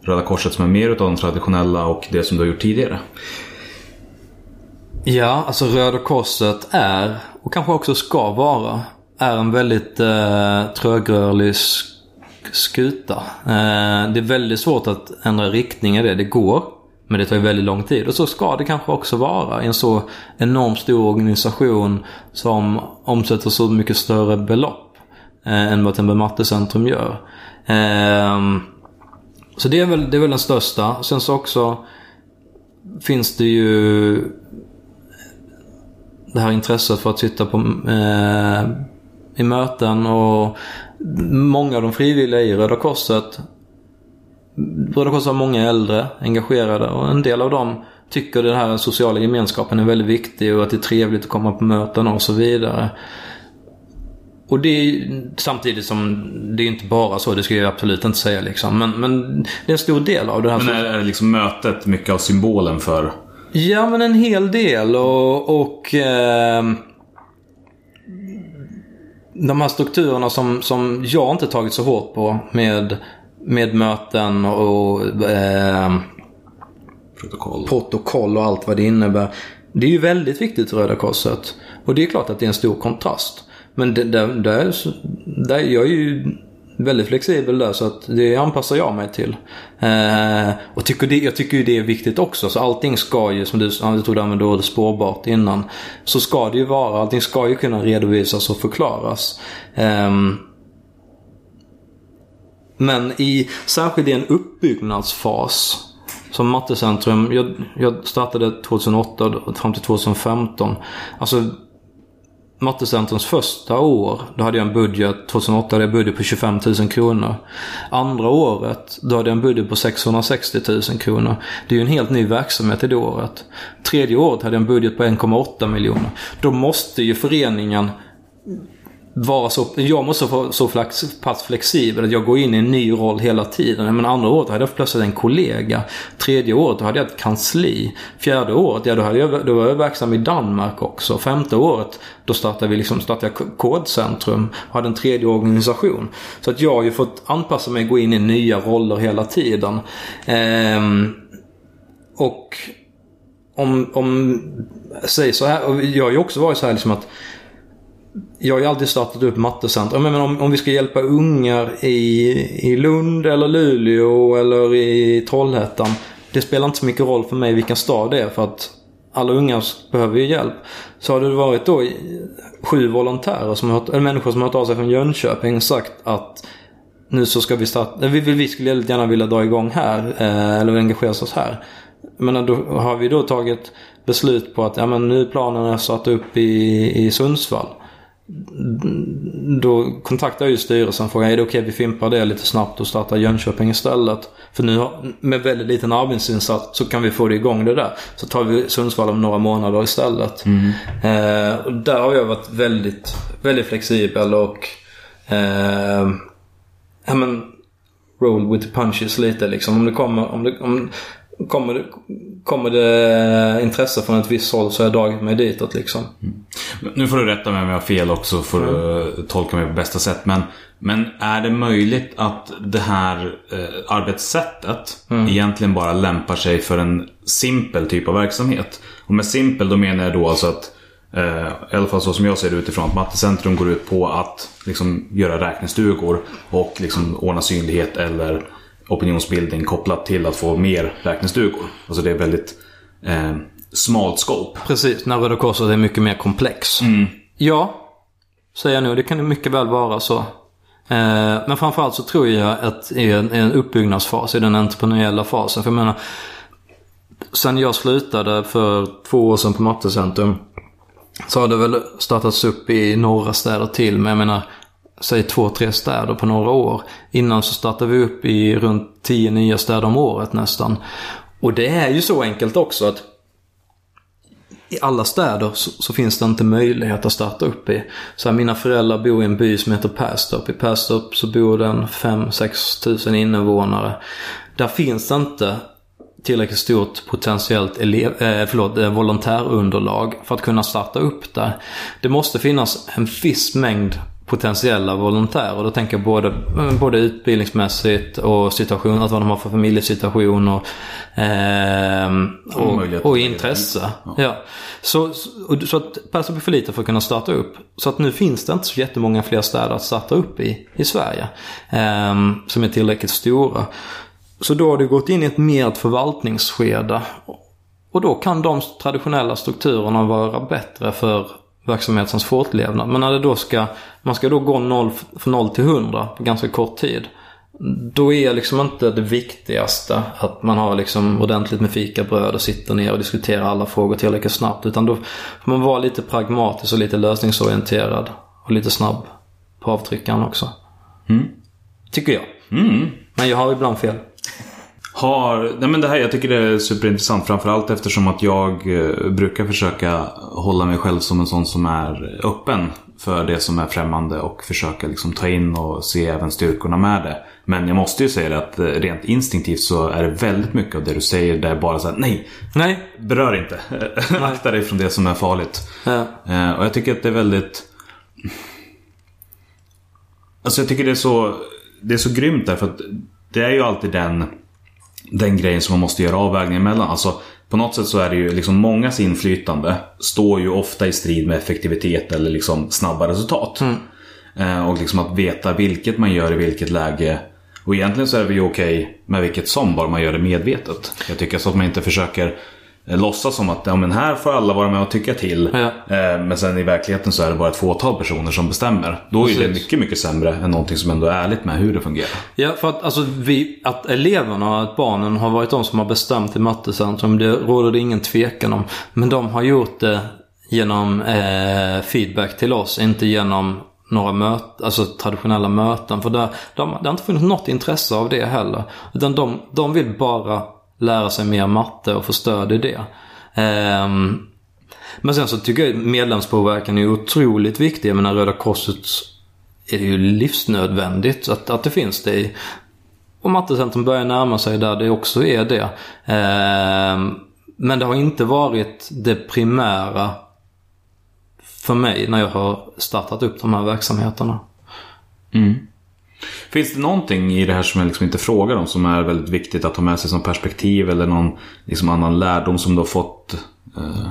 Röda Korset som är mer utav de traditionella och det som du har gjort tidigare? Ja, alltså Röda Korset är, och kanske också ska vara, är en väldigt eh, trögrörlig skuta. Eh, det är väldigt svårt att ändra riktning i det. Det går. Men det tar ju väldigt lång tid. Och så ska det kanske också vara i en så enormt stor organisation som omsätter så mycket större belopp eh, än vad Tembe Mattecentrum gör. Eh, så det är, väl, det är väl den största. Sen så också finns det ju det här intresset för att sitta på, eh, i möten och många av de frivilliga i Röda Korset Röda Korset har många äldre engagerade och en del av dem tycker den här sociala gemenskapen är väldigt viktig och att det är trevligt att komma på möten och så vidare. Och det är samtidigt som det är inte bara så, det ska jag absolut inte säga liksom. Men, men det är en stor del av det här. Men är, är det liksom mötet mycket av symbolen för? Ja, men en hel del och... och eh, de här strukturerna som, som jag inte tagit så hårt på med, med möten och eh, Protokoll. protokoll och allt vad det innebär. Det är ju väldigt viktigt i Röda Korset. Och det är klart att det är en stor kontrast. Men det, det, det, är, det, jag är ju väldigt flexibel där så att det anpassar jag mig till. Eh, och tycker det, jag tycker ju det är viktigt också. Så allting ska ju, som du, jag tror du använde ordet spårbart innan. Så ska det ju vara. Allting ska ju kunna redovisas och förklaras. Eh, men i, särskilt i en uppbyggnadsfas som Mattecentrum, jag, jag startade 2008 fram till 2015. Alltså Mattecentrums första år, då hade jag en budget, 2008 hade jag en budget på 25 000 kronor. Andra året, då hade jag en budget på 660 000 kronor. Det är ju en helt ny verksamhet i det året. Tredje året hade jag en budget på 1,8 miljoner. Då måste ju föreningen vara så, jag måste vara så flex, pass flexibel att jag går in i en ny roll hela tiden. Men andra året hade jag plötsligt en kollega. Tredje året då hade jag ett kansli. Fjärde året, ja då, hade jag, då var jag verksam i Danmark också. Femte året, då startade vi liksom, startade jag Kodcentrum. Och hade en tredje organisation. Så att jag har ju fått anpassa mig och gå in i nya roller hela tiden. Ehm, och om, om, säg så här, och jag har ju också varit så här liksom att jag har ju alltid startat upp mattecentrum. Men om, om vi ska hjälpa ungar i, i Lund eller Luleå eller i Trollhättan. Det spelar inte så mycket roll för mig vilken stad det är för att alla unga behöver ju hjälp. Så har det varit då sju volontärer, som har, eller människor som har hört av sig från Jönköping och sagt att nu så ska vi starta, vi, vi skulle väldigt gärna vilja dra igång här, eh, eller engagera oss här. Men då har vi då tagit beslut på att ja, men nu är planen att starta upp i, i Sundsvall då kontaktar jag ju styrelsen och frågar är det okej okay, vi fimpar det lite snabbt och startar Jönköping istället. För nu med väldigt liten arbetsinsats så kan vi få det igång det där. Så tar vi Sundsvall om några månader istället. Mm. Eh, och där har jag varit väldigt, väldigt flexibel och eh, ja, men, roll with the punches lite liksom. Om det kommer, om det, om, Kommer det, kommer det intresse från ett visst håll så har jag dragit mig ditåt liksom. Mm. Nu får du rätta mig om jag har fel också för att mm. tolka mig på bästa sätt. Men, men är det möjligt att det här eh, arbetssättet mm. egentligen bara lämpar sig för en simpel typ av verksamhet? Och med simpel då menar jag då alltså att eh, i alla fall så som jag ser det utifrån att Mattecentrum går ut på att liksom, göra räknestugor och liksom, ordna synlighet eller opinionsbildning kopplat till att få mer räknestugor. Alltså det är väldigt eh, smalt scope. Precis, när Röda Korset är mycket mer komplex. Mm. Ja, säger jag nu. Det kan mycket väl vara så. Eh, men framförallt så tror jag att i en, i en uppbyggnadsfas, i den entreprenöriella fasen. För jag menar, sen jag slutade för två år sedan på Mattecentrum så har det väl startats upp i några städer till. Men jag menar, säg två, tre städer på några år. Innan så startade vi upp i runt tio nya städer om året nästan. Och det är ju så enkelt också att i alla städer så, så, finns det inte möjlighet att starta upp i. Så här, mina föräldrar bor i en by som heter Perstorp. I Perstorp så bor det 5-6 tusen invånare. Där finns det inte tillräckligt stort potentiellt elev, eh, förlåt, eh, volontärunderlag för att kunna starta upp där. Det måste finnas en viss mängd potentiella volontärer. Då tänker jag både, både utbildningsmässigt och situation, att vad de har för familjesituation och, ehm, och, och intresse. Ja. Så, så, så att Perso blir för lite för att kunna starta upp. Så att nu finns det inte så jättemånga fler städer att starta upp i, i Sverige. ehm, som är tillräckligt stora. Så då har det gått in i ett mer förvaltningsskede. Och då kan de traditionella strukturerna vara bättre för verksamhetens fortlevnad. Men när det då ska, man ska då gå noll, från 0 till 100 på ganska kort tid. Då är liksom inte det viktigaste att man har liksom ordentligt med fikabröd och sitter ner och diskuterar alla frågor tillräckligt snabbt. Utan då får man vara lite pragmatisk och lite lösningsorienterad. Och lite snabb på avtryckaren också. Tycker jag. Men jag har ibland fel. Har, nej men det här, jag tycker det är superintressant framförallt eftersom att jag eh, brukar försöka hålla mig själv som en sån som är öppen för det som är främmande och försöka liksom ta in och se även styrkorna med det. Men jag måste ju säga det att eh, rent instinktivt så är det väldigt mycket av det du säger där bara så här, nej, Nej. berör inte. Akta dig från det som är farligt. Ja. Eh, och jag tycker att det är väldigt... Alltså jag tycker det är så, det är så grymt därför att det är ju alltid den, den grejen som man måste göra avvägningen mellan. Alltså på något sätt så är det ju liksom mångas inflytande står ju ofta i strid med effektivitet eller liksom snabba resultat. Eh, och liksom att veta vilket man gör i vilket läge. Och egentligen så är det ju okej med vilket som, bara man gör det medvetet. Jag tycker så att man inte försöker låtsas som att ja, men här får alla vara med och tycka till. Ja. Eh, men sen i verkligheten så är det bara ett fåtal personer som bestämmer. Då är det Precis. mycket, mycket sämre än någonting som ändå är ärligt med hur det fungerar. Ja, för att, alltså, vi, att eleverna, att barnen har varit de som har bestämt i Mattecentrum, det råder det ingen tvekan om. Men de har gjort det genom eh, feedback till oss, inte genom några möten, alltså traditionella möten. För där, de, det har inte funnits något intresse av det heller. Utan de, de vill bara lära sig mer matte och få stöd i det. Ehm, men sen så tycker jag medlemspåverkan är otroligt viktig. Jag menar Röda Korset är det ju livsnödvändigt att, att det finns det i. Och Mattecentrum börjar närma sig där det också är det. Ehm, men det har inte varit det primära för mig när jag har startat upp de här verksamheterna. Mm. Finns det någonting i det här som jag liksom inte frågar om som är väldigt viktigt att ha med sig som perspektiv eller någon liksom annan lärdom som du har fått? Eh,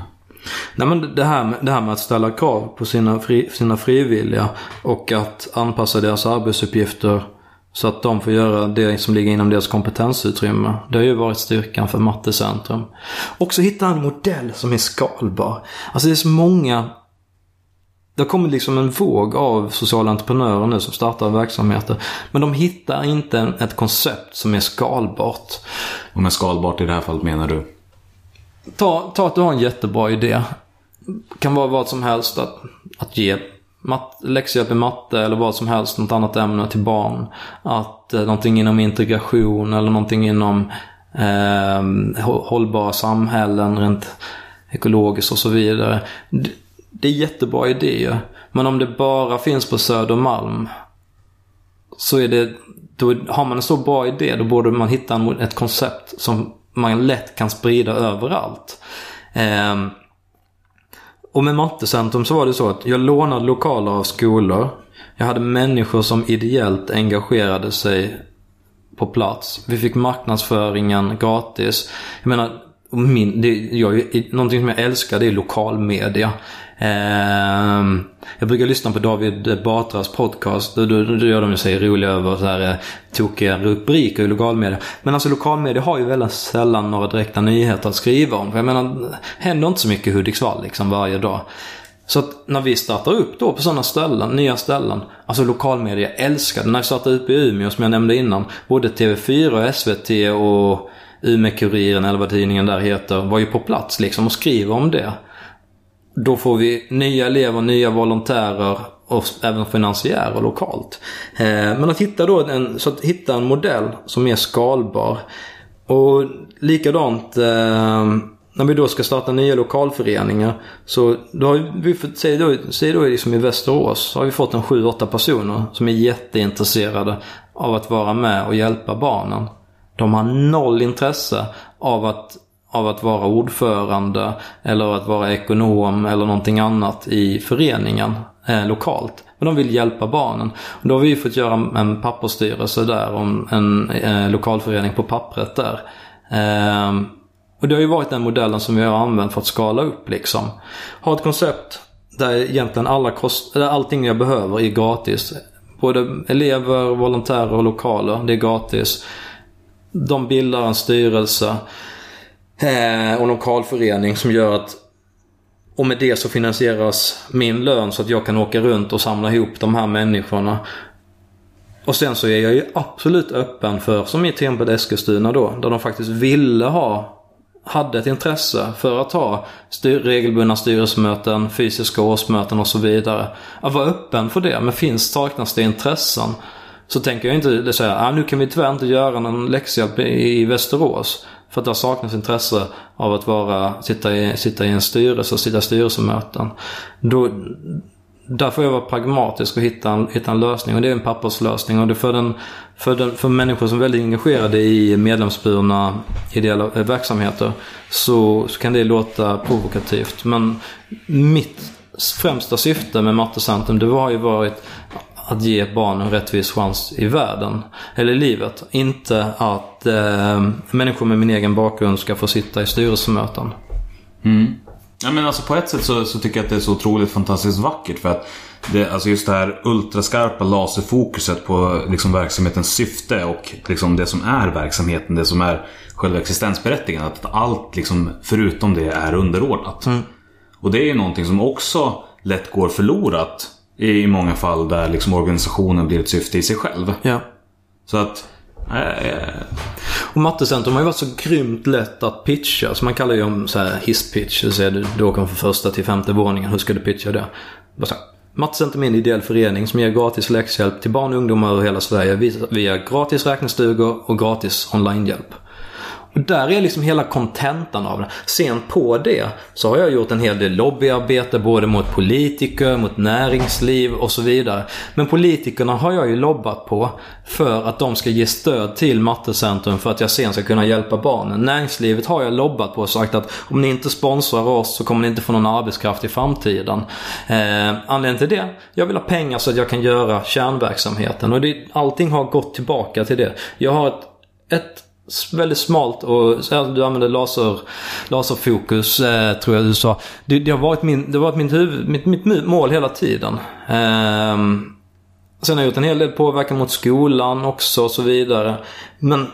Nej men det här, med, det här med att ställa krav på sina, fri, sina frivilliga och att anpassa deras arbetsuppgifter så att de får göra det som ligger inom deras kompetensutrymme. Det har ju varit styrkan för Mattecentrum. Också hitta en modell som är skalbar. Alltså det är så många det kommit liksom en våg av sociala entreprenörer nu som startar verksamheter. Men de hittar inte ett koncept som är skalbart. och med skalbart i det här fallet menar du? Ta, ta att du har en jättebra idé. Kan vara vad som helst att, att ge mat, läxhjälp i matte eller vad som helst, något annat ämne till barn. Att eh, någonting inom integration eller någonting inom eh, hå- hållbara samhällen rent ekologiskt och så vidare. Det, är jättebra idéer. Men om det bara finns på Södermalm så är det, då har man en så bra idé då borde man hitta en, ett koncept som man lätt kan sprida överallt. Eh, och med Mattecentrum så var det så att jag lånade lokaler av skolor. Jag hade människor som ideellt engagerade sig på plats. Vi fick marknadsföringen gratis. Jag menar, min, det, jag, någonting som jag älskar det är lokalmedia. Ehm, jag brukar lyssna på David Batras podcast. Då, då, då gör de ju sig roliga över så här, eh, tokiga rubriker i lokalmedia. Men alltså lokalmedia har ju väldigt sällan några direkta nyheter att skriva om. För jag menar, det händer inte så mycket i Hudiksvall liksom varje dag. Så att när vi startar upp då på sådana ställen, nya ställen. Alltså lokalmedia älskar det. När vi startade upp i Umeå som jag nämnde innan. Både TV4 och SVT och Umeå-Kuriren eller vad tidningen där heter. Var ju på plats liksom och skriver om det. Då får vi nya elever, nya volontärer och även finansiärer lokalt. Eh, men att hitta då en, så att hitta en modell som är skalbar. Och likadant eh, när vi då ska starta nya lokalföreningar. Så då har vi fått, säg då, säg då liksom i Västerås, så har vi fått en 7-8 personer som är jätteintresserade av att vara med och hjälpa barnen. De har noll intresse av att av att vara ordförande eller att vara ekonom eller någonting annat i föreningen eh, lokalt. Men de vill hjälpa barnen. Och då har vi fått göra en pappersstyrelse där om en eh, lokalförening på pappret där. Eh, och det har ju varit den modellen som vi har använt för att skala upp liksom. Ha ett koncept där egentligen alla kost, där allting jag behöver är gratis. Både elever, volontärer och lokaler, det är gratis. De bildar en styrelse eh, och lokal lokalförening som gör att och med det så finansieras min lön så att jag kan åka runt och samla ihop de här människorna. Och sen så är jag ju absolut öppen för, som i Tenbed Eskilstuna då, där de faktiskt ville ha hade ett intresse för att ha styr, regelbundna styrelsemöten, fysiska årsmöten och så vidare. Att vara öppen för det. Men finns, saknas det intressen så tänker jag inte säga ah, nu kan vi tyvärr inte göra någon läxhjälp i Västerås. För att det saknas intresse av att vara, sitta, i, sitta i en styrelse sitta i styrelsemöten. Då, där får jag vara pragmatisk och hitta en, hitta en lösning. Och det är en papperslösning. Och det för, den, för, den, för människor som är väldigt engagerade i medlemsburna ideella verksamheter så, så kan det låta provokativt. Men mitt främsta syfte med Mattecentrum det har ju varit att ge barn en rättvis chans i världen. Eller i livet. Inte att eh, människor med min egen bakgrund ska få sitta i styrelsemöten. Mm. Ja, men alltså på ett sätt så, så, tycker jag att det är så otroligt fantastiskt vackert. För att det, alltså just det här ultraskarpa laserfokuset på liksom verksamhetens syfte och liksom det som är verksamheten, det som är själva existensberättigandet. Att allt liksom förutom det är underordnat. Mm. Och det är ju någonting som också lätt går förlorat i många fall där liksom organisationen blir ett syfte i sig själv. Ja. Så att... Äh, äh. Och Mattecentrum har ju varit så grymt lätt att pitcha. Så man kallar ju om så här hisspitch. Så säger du, du åker från första till femte våningen. Hur ska du pitcha det? Mattecentrum är en ideell förening som ger gratis läxhjälp till barn och ungdomar över hela Sverige via gratis räknestugor och gratis onlinehjälp. Och där är liksom hela kontentan av det. Sen på det så har jag gjort en hel del lobbyarbete både mot politiker, mot näringsliv och så vidare. Men politikerna har jag ju lobbat på för att de ska ge stöd till Mattecentrum för att jag sen ska kunna hjälpa barnen. Näringslivet har jag lobbat på och sagt att om ni inte sponsrar oss så kommer ni inte få någon arbetskraft i framtiden. Eh, anledningen till det? Jag vill ha pengar så att jag kan göra kärnverksamheten och det, allting har gått tillbaka till det. Jag har ett, ett väldigt smalt och du använder laser, laserfokus eh, tror jag du sa. Det, det, har varit, min, det har varit mitt, huvud, mitt, mitt mål hela tiden. Eh, sen har jag gjort en hel del påverkan mot skolan också och så vidare. Men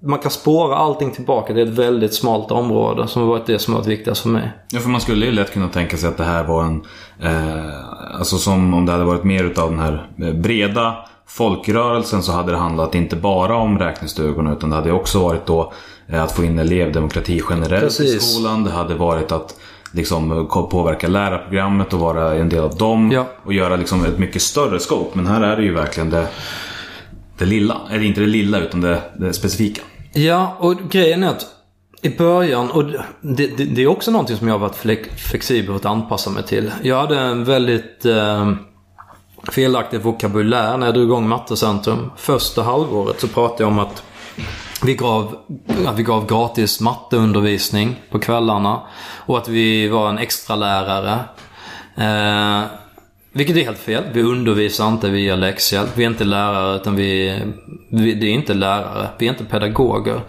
man kan spåra allting tillbaka Det är ett väldigt smalt område som har varit det som har varit viktigast för mig. Ja, för man skulle ju lätt kunna tänka sig att det här var en... Eh, alltså som om det hade varit mer utav den här eh, breda folkrörelsen så hade det handlat inte bara om räknestugorna utan det hade också varit då eh, att få in elevdemokrati generellt Precis. i skolan. Det hade varit att liksom påverka lärarprogrammet och vara en del av dem. Ja. Och göra liksom ett mycket större scope. Men här är det ju verkligen det, det lilla. Eller inte det lilla utan det, det specifika. Ja, och grejen är att i början, och det, det, det är också någonting som jag har varit flexibel att anpassa mig till. Jag hade en väldigt eh, felaktig vokabulär när jag drog igång Mattecentrum. Första halvåret så pratade jag om att vi gav, att vi gav gratis matteundervisning på kvällarna. Och att vi var en extra lärare. Eh, vilket är helt fel. Vi undervisar inte via läxhjälp. Vi är inte lärare utan vi, vi det är inte lärare. Vi är inte pedagoger.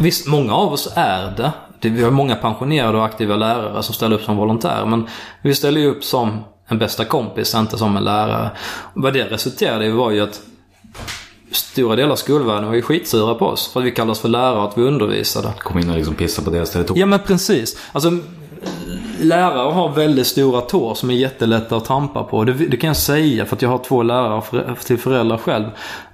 Visst, många av oss är det. Vi har många pensionerade och aktiva lärare som ställer upp som volontärer. Men vi ställer ju upp som en bästa kompis, inte som en lärare. Och vad det resulterade i var ju att stora delar av skolvärlden var ju skitsura på oss. För att vi kallades för lärare och att vi undervisade. Kom in och liksom pissa på deras territorium. Ja men precis. Alltså, lärare har väldigt stora tår som är jättelätta att trampa på. Det, det, kan jag säga för att jag har två lärare för, till föräldrar själv.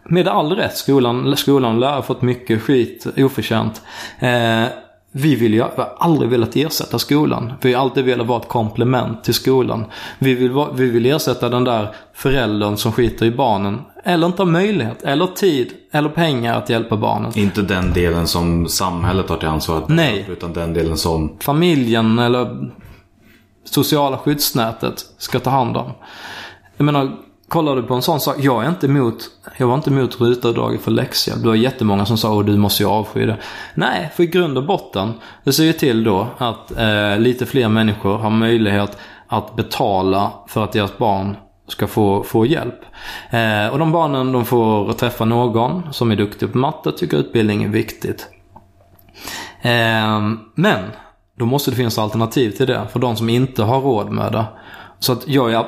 Med all rätt. Skolan, skolan och lärare har fått mycket skit oförtjänt. Eh, vi vill ju, har aldrig velat ersätta skolan. Vi har alltid velat vara ett komplement till skolan. Vi vill, vi vill ersätta den där föräldern som skiter i barnen. Eller inte har möjlighet, eller tid, eller pengar att hjälpa barnen. Inte den delen som samhället har till ansvar Nej. Utan den delen som... Familjen eller sociala skyddsnätet ska ta hand om. Jag menar, kollar du på en sån sak. Jag är inte emot, jag var inte emot rutavdraget för läxhjälp. Det var jättemånga som sa att du måste ju avsky det. Nej, för i grund och botten. Det ser ju till då att eh, lite fler människor har möjlighet att betala för att deras barn ska få, få hjälp. Eh, och de barnen de får träffa någon som är duktig på matte tycker utbildning är viktigt. Eh, men då måste det finnas alternativ till det för de som inte har råd med det. Så att jag,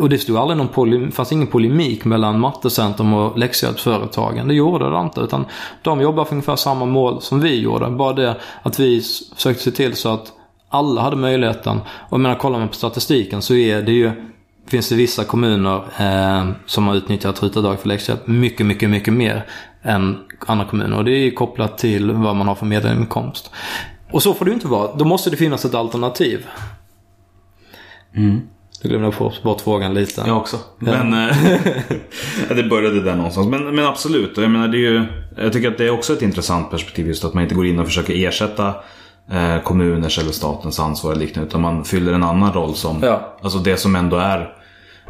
och det stod aldrig någon poly, fanns ingen polemik mellan Mattecentrum och läxhjälpsföretagen. Det gjorde det inte. Utan de jobbar för ungefär samma mål som vi gjorde. Bara det att vi försökte se till så att alla hade möjligheten. Och jag menar, kollar man på statistiken så är det ju Finns det vissa kommuner eh, som har utnyttjat rutavdrag för läxhjälp mycket, mycket, mycket mer än andra kommuner. Och det är ju kopplat till vad man har för medelinkomst. Och så får det ju inte vara. Då måste det finnas ett alternativ. Mm. Du glömde få bort frågan lite. Jag också. Men eh, det började där någonstans. Men, men absolut. Jag, menar, det är ju, jag tycker att det är också ett intressant perspektiv just att man inte går in och försöker ersätta eh, kommuners eller statens ansvar eller liknande. Utan man fyller en annan roll som Ja. alltså det som ändå är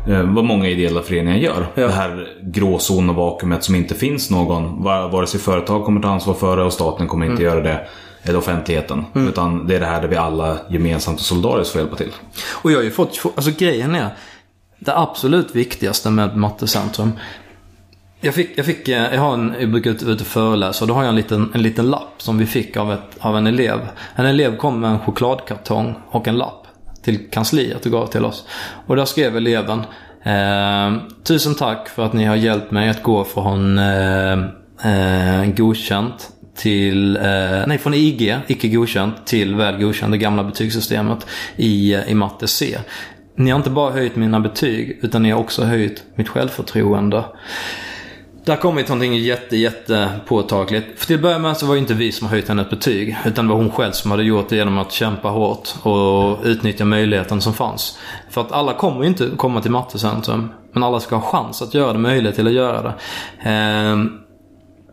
eh, vad många ideella föreningar gör. Ja. Det här gråzon och vakuumet som inte finns någon. va- Vare sig företag kommer ta ansvar för det och staten kommer inte göra det. Eller offentligheten. Utan det är det här där vi alla gemensamt och solidariskt får hjälpa till. Och jag har ju fått, alltså grejen är, det absolut viktigaste med Mattecentrum. Jag, fick, jag, fick, eh, jag, har en, jag brukar ut, ut och föreläsa och då har jag en liten, en liten lapp som vi fick av, ett, av en elev. En elev kom med en chokladkartong och en lapp till kansliet och gav till oss. Och där skrev eleven eh, Tusen tack för att ni har hjälpt mig att gå från eh, eh, godkänt till, eh, nej från IG, icke godkänt, till väl godkänt, det gamla betygssystemet i, eh, i matte C. Ni har inte bara höjt mina betyg, utan ni har också höjt mitt självförtroende. Där kommer vi till någonting jätte, jätte påtagligt. För till att börja med så var det inte vi som har höjt hennes betyg. Utan det var hon själv som hade gjort det genom att kämpa hårt och utnyttja möjligheten som fanns. För att alla kommer ju inte komma till Mattecentrum. Men alla ska ha chans att göra det, möjlighet till att göra det. Ehm,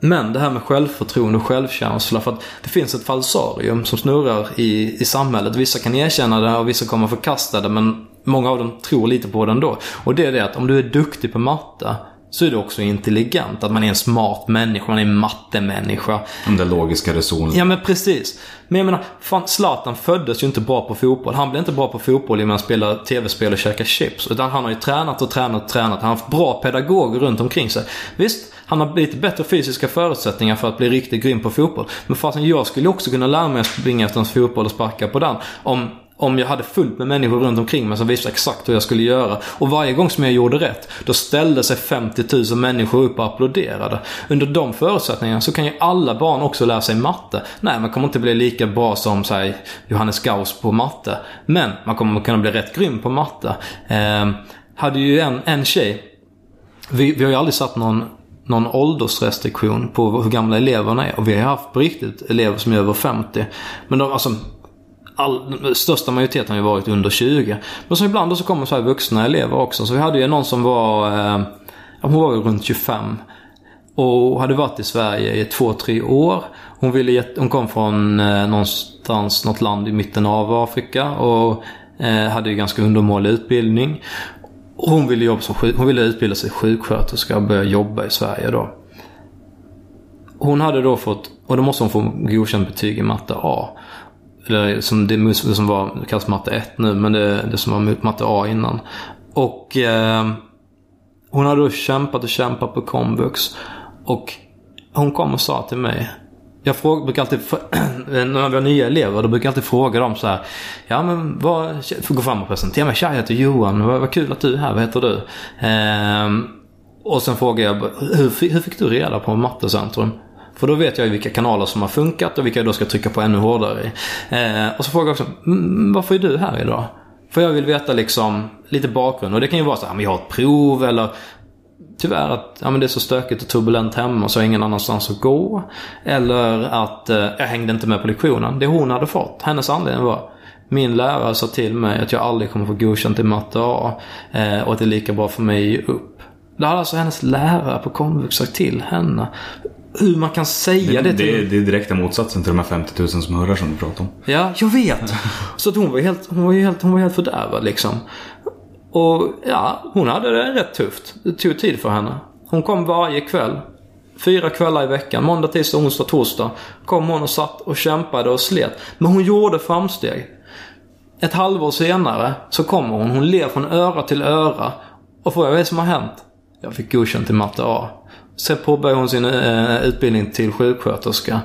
men det här med självförtroende och självkänsla. För att det finns ett falsarium som snurrar i, i samhället. Vissa kan erkänna det och vissa kommer förkasta det. Men många av dem tror lite på det ändå. Och det är det att om du är duktig på matte så är du också intelligent. Att man är en smart människa, man är en mattemänniska. Den där logiska resonen. Ja men precis. Men jag menar, fan Zlatan föddes ju inte bra på fotboll. Han blev inte bra på fotboll genom att spela tv-spel och käka chips. Utan han har ju tränat och tränat och tränat. Han har haft bra pedagoger runt omkring sig. Visst, han har lite bättre fysiska förutsättningar för att bli riktigt grym på fotboll. Men fasen, jag skulle också kunna lära mig att springa efter en fotboll och sparka på den. Om om jag hade fullt med människor runt omkring mig som visste exakt hur jag skulle göra. Och varje gång som jag gjorde rätt, då ställde sig 50 000 människor upp och applåderade. Under de förutsättningarna så kan ju alla barn också lära sig matte. Nej, man kommer inte bli lika bra som, säg, Johannes Gauss på matte. Men man kommer kunna bli rätt grym på matte. Eh, hade ju en, en tjej, vi, vi har ju aldrig satt någon någon åldersrestriktion på hur gamla eleverna är. Och vi har haft på riktigt elever som är över 50. Men de, alltså, all, den största majoriteten har ju varit under 20. Men så ibland så kommer så här vuxna elever också. Så vi hade ju någon som var, eh, hon var ju runt 25. Och hade varit i Sverige i två, tre år. Hon, ville, hon kom från eh, någonstans, något land i mitten av Afrika. Och eh, hade ju ganska undermålig utbildning. Och hon ville, jobba som, hon ville utbilda sig sjuksköterska och börja jobba i Sverige då. Hon hade då fått, och då måste hon få godkänt betyg i matte A. Eller som det, som var, kallas matte 1 nu, men det, det som var matte A innan. Och eh, hon hade då kämpat och kämpat på komvux. Och hon kom och sa till mig. Jag fråg, brukar alltid, när vi har nya elever, då brukar jag alltid fråga dem så här. Ja men vad, får gå fram och presentera mig. Tja, jag heter Johan. Vad, vad kul att du är här. Vad heter du? Eh, och sen frågar jag, hur, hur fick du reda på Mattecentrum? För då vet jag ju vilka kanaler som har funkat och vilka jag då ska trycka på ännu hårdare i. Eh, och så frågar jag också, varför är du här idag? För jag vill veta liksom lite bakgrund. Och det kan ju vara så här, men jag har ett prov eller tyvärr att ja, men det är så stökigt och turbulent hemma så jag har ingen annanstans att gå. Eller att eh, jag hängde inte med på lektionen. Det hon hade fått, hennes anledning var min lärare sa till mig att jag aldrig kommer få godkänt i matte A eh, och att det är lika bra för mig att ge upp. Det hade alltså hennes lärare på komvux sagt till henne. Hur man kan säga det, Det, till det, det är direkta motsatsen till de här 50 000 som hurrar som du pratar om. Ja, jag vet. Så att hon var helt, hon var helt, hon var helt fördärvad liksom. Och ja, hon hade det rätt tufft. Det tog tid för henne. Hon kom varje kväll. Fyra kvällar i veckan. Måndag, tisdag, onsdag, torsdag. Kom hon och satt och kämpade och slet. Men hon gjorde framsteg. Ett halvår senare så kommer hon. Hon ler från öra till öra. Och frågar vad är det som har hänt? Jag fick godkänt i matte A. Sen påbörjade hon sin eh, utbildning till sjuksköterska.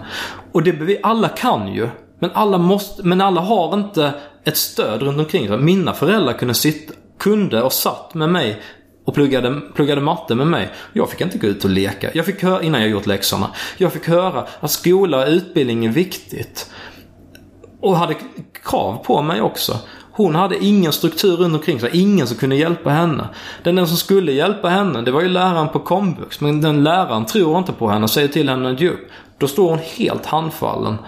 Och det alla kan ju. Men alla, måste, men alla har inte ett stöd runt omkring sig. Mina föräldrar kunde, sitta, kunde och satt med mig och pluggade, pluggade matte med mig. Jag fick inte gå ut och leka. Jag fick höra, innan jag gjort läxorna. Jag fick höra att skola och utbildning är viktigt. Och hade krav på mig också. Hon hade ingen struktur runt omkring sig. Ingen som kunde hjälpa henne. Den enda som skulle hjälpa henne, det var ju läraren på komvux. Men den läraren tror inte på henne och säger till henne att ge upp. Då står hon helt handfallen.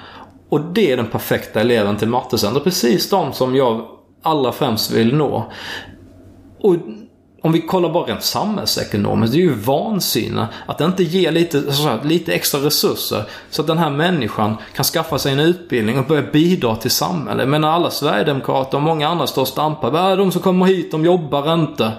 Och det är den perfekta eleven till mattecenter. Precis de som jag allra främst vill nå. Och om vi kollar bara rent samhällsekonomiskt, det är ju vansinne att inte ge lite, så här, lite extra resurser så att den här människan kan skaffa sig en utbildning och börja bidra till samhället. Men alla Sverigedemokrater och många andra står och stampar. Äh, de som kommer hit, de jobbar inte.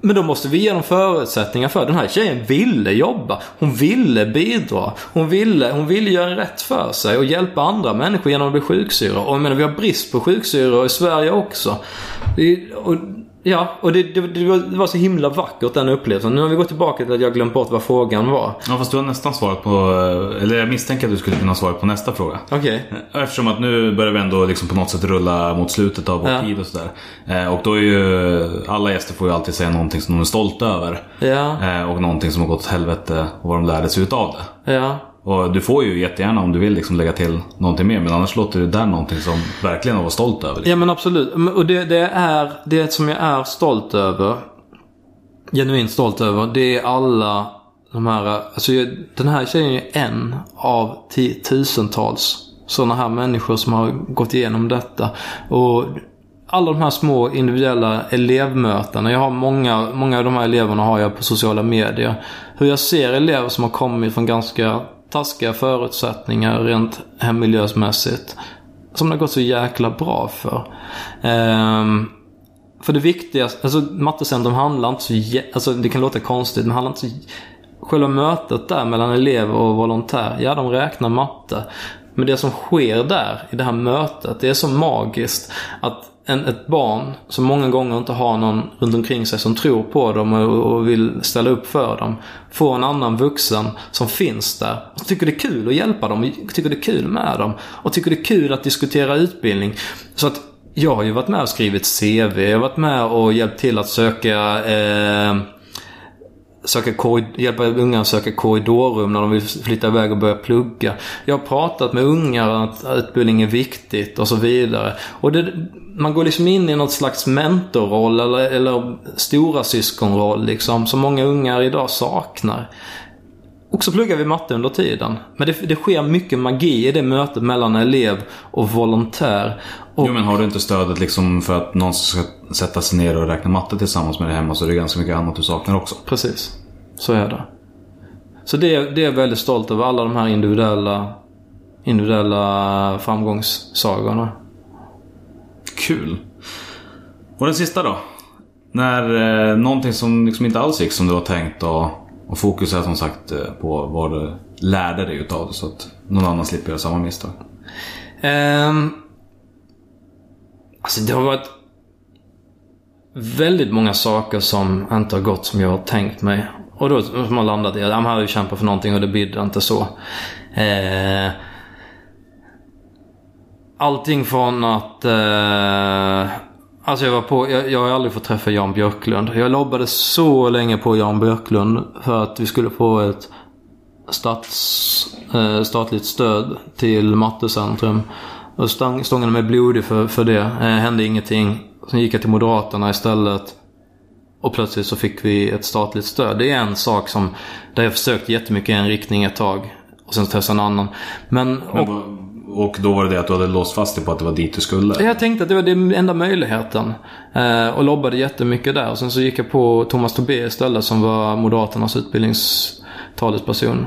Men då måste vi ge dem förutsättningar för. Den här tjejen ville jobba. Hon ville bidra. Hon ville, hon ville göra rätt för sig och hjälpa andra människor genom att bli sjuksyrra. Och jag menar, vi har brist på sjuksyrror i Sverige också. Det, och, ja, och det, det, det, var, så himla vackert den upplevelsen. Nu har vi gått tillbaka till att jag glömt bort vad frågan var. Ja, fast du har nästan svarat på, eller jag misstänker att du skulle kunna svara på nästa fråga. Okej. Eftersom att nu börjar vi ändå liksom på något sätt rulla mot slutet av vår Ja. tid och sådär. Eh, och då är ju, alla gäster får ju alltid säga någonting som de är stolta över. Ja, Eh, och någonting som har gått åt helvete och vad de lärde sig utav det. ja. Och du får ju jättegärna om du vill liksom lägga till någonting mer. Men annars låter det där någonting som verkligen att vara stolt över. Liksom. Ja men absolut. Och det, det är det som jag är stolt över. Genuint stolt över. Det är alla de här. Alltså jag, den här tjejen är en av tiotusentals sådana här människor som har gått igenom detta. Och alla de här små individuella elevmötena. Jag har många, många av de här eleverna har jag på sociala medier. Hur jag ser elever som har kommit från ganska taskiga förutsättningar rent hemmiljösmässigt. Som det har gått så jäkla bra för. Um, för det viktigaste, alltså mattecentrum handlar inte så, jä- alltså det kan låta konstigt men handlar inte så Själva mötet där mellan elev och volontär, ja de räknar matte. Men det som sker där, i det här mötet, det är så magiskt att en, ett barn som många gånger inte har någon runt omkring sig som tror på dem och, och vill ställa upp för dem. Får en annan vuxen som finns där och tycker det är kul att hjälpa dem och tycker det är kul med dem. Och tycker det är kul att diskutera utbildning. Så att jag har ju varit med och skrivit CV, jag har varit med och hjälpt till att söka eh, söka hjälpa unga att söka korridorrum när de vill flytta iväg och börja plugga. Jag har pratat med ungar att utbildning är viktigt och så vidare. Och det, man går liksom in i något slags mentorroll eller, eller stora syskonroll liksom som många ungar idag saknar. Och så pluggar vi matte under tiden. Men det, det sker mycket magi i det mötet mellan elev och volontär. Och Jo men har du inte stödet liksom för att någon ska sätta sig ner och räkna matte tillsammans med dig hemma så är det ganska mycket annat du saknar också. Precis. Så är det. Så det, det är jag väldigt stolt över. Alla de här individuella, individuella framgångssagorna. Kul. Och den sista då? När eh, någonting som liksom inte alls gick som du har tänkt och, och fokus är som sagt eh, på vad du lärde dig utav det så att någon annan slipper göra samma misstag. Um, alltså det har varit väldigt många saker som inte har gått som jag har tänkt mig. Och då som har landat i att jag hade kämpat för någonting och det bidde inte så. Uh, allting från att... uh, alltså jag var på... Jag, jag har aldrig fått träffa Jan Björklund. Jag lobbade så länge på Jan Björklund för att vi skulle få ett stats, eh, statligt stöd till Mattecentrum. Och stång, stångade mig blodig för, för det. Eh, hände ingenting. Sen gick jag till Moderaterna istället. Och plötsligt så fick vi ett statligt stöd. Det är en sak som, där jag försökt jättemycket i en riktning ett tag. Och sen testa en annan. Men, och, Men, vad- och då var det det att du hade låst fast dig på att det var dit du skulle? jag tänkte att det var den enda möjligheten. Eh, och lobbade jättemycket där. Och sen så gick jag på Thomas Tobé istället som var Moderaternas utbildningstalesperson.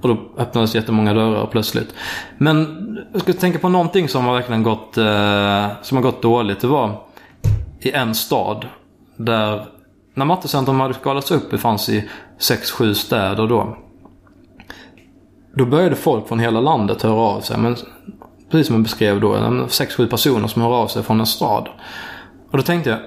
Och då öppnades jättemånga dörrar plötsligt. Men jag ska tänka på någonting som har verkligen gått, eh, som har gått dåligt. Det var i en stad där när Mattecentrum hade skalats upp, det fanns i 6-7 städer då. Då började folk från hela landet höra av sig. Men precis som jag beskrev då, 6-7 personer som hör av sig från en stad. Och då tänkte jag,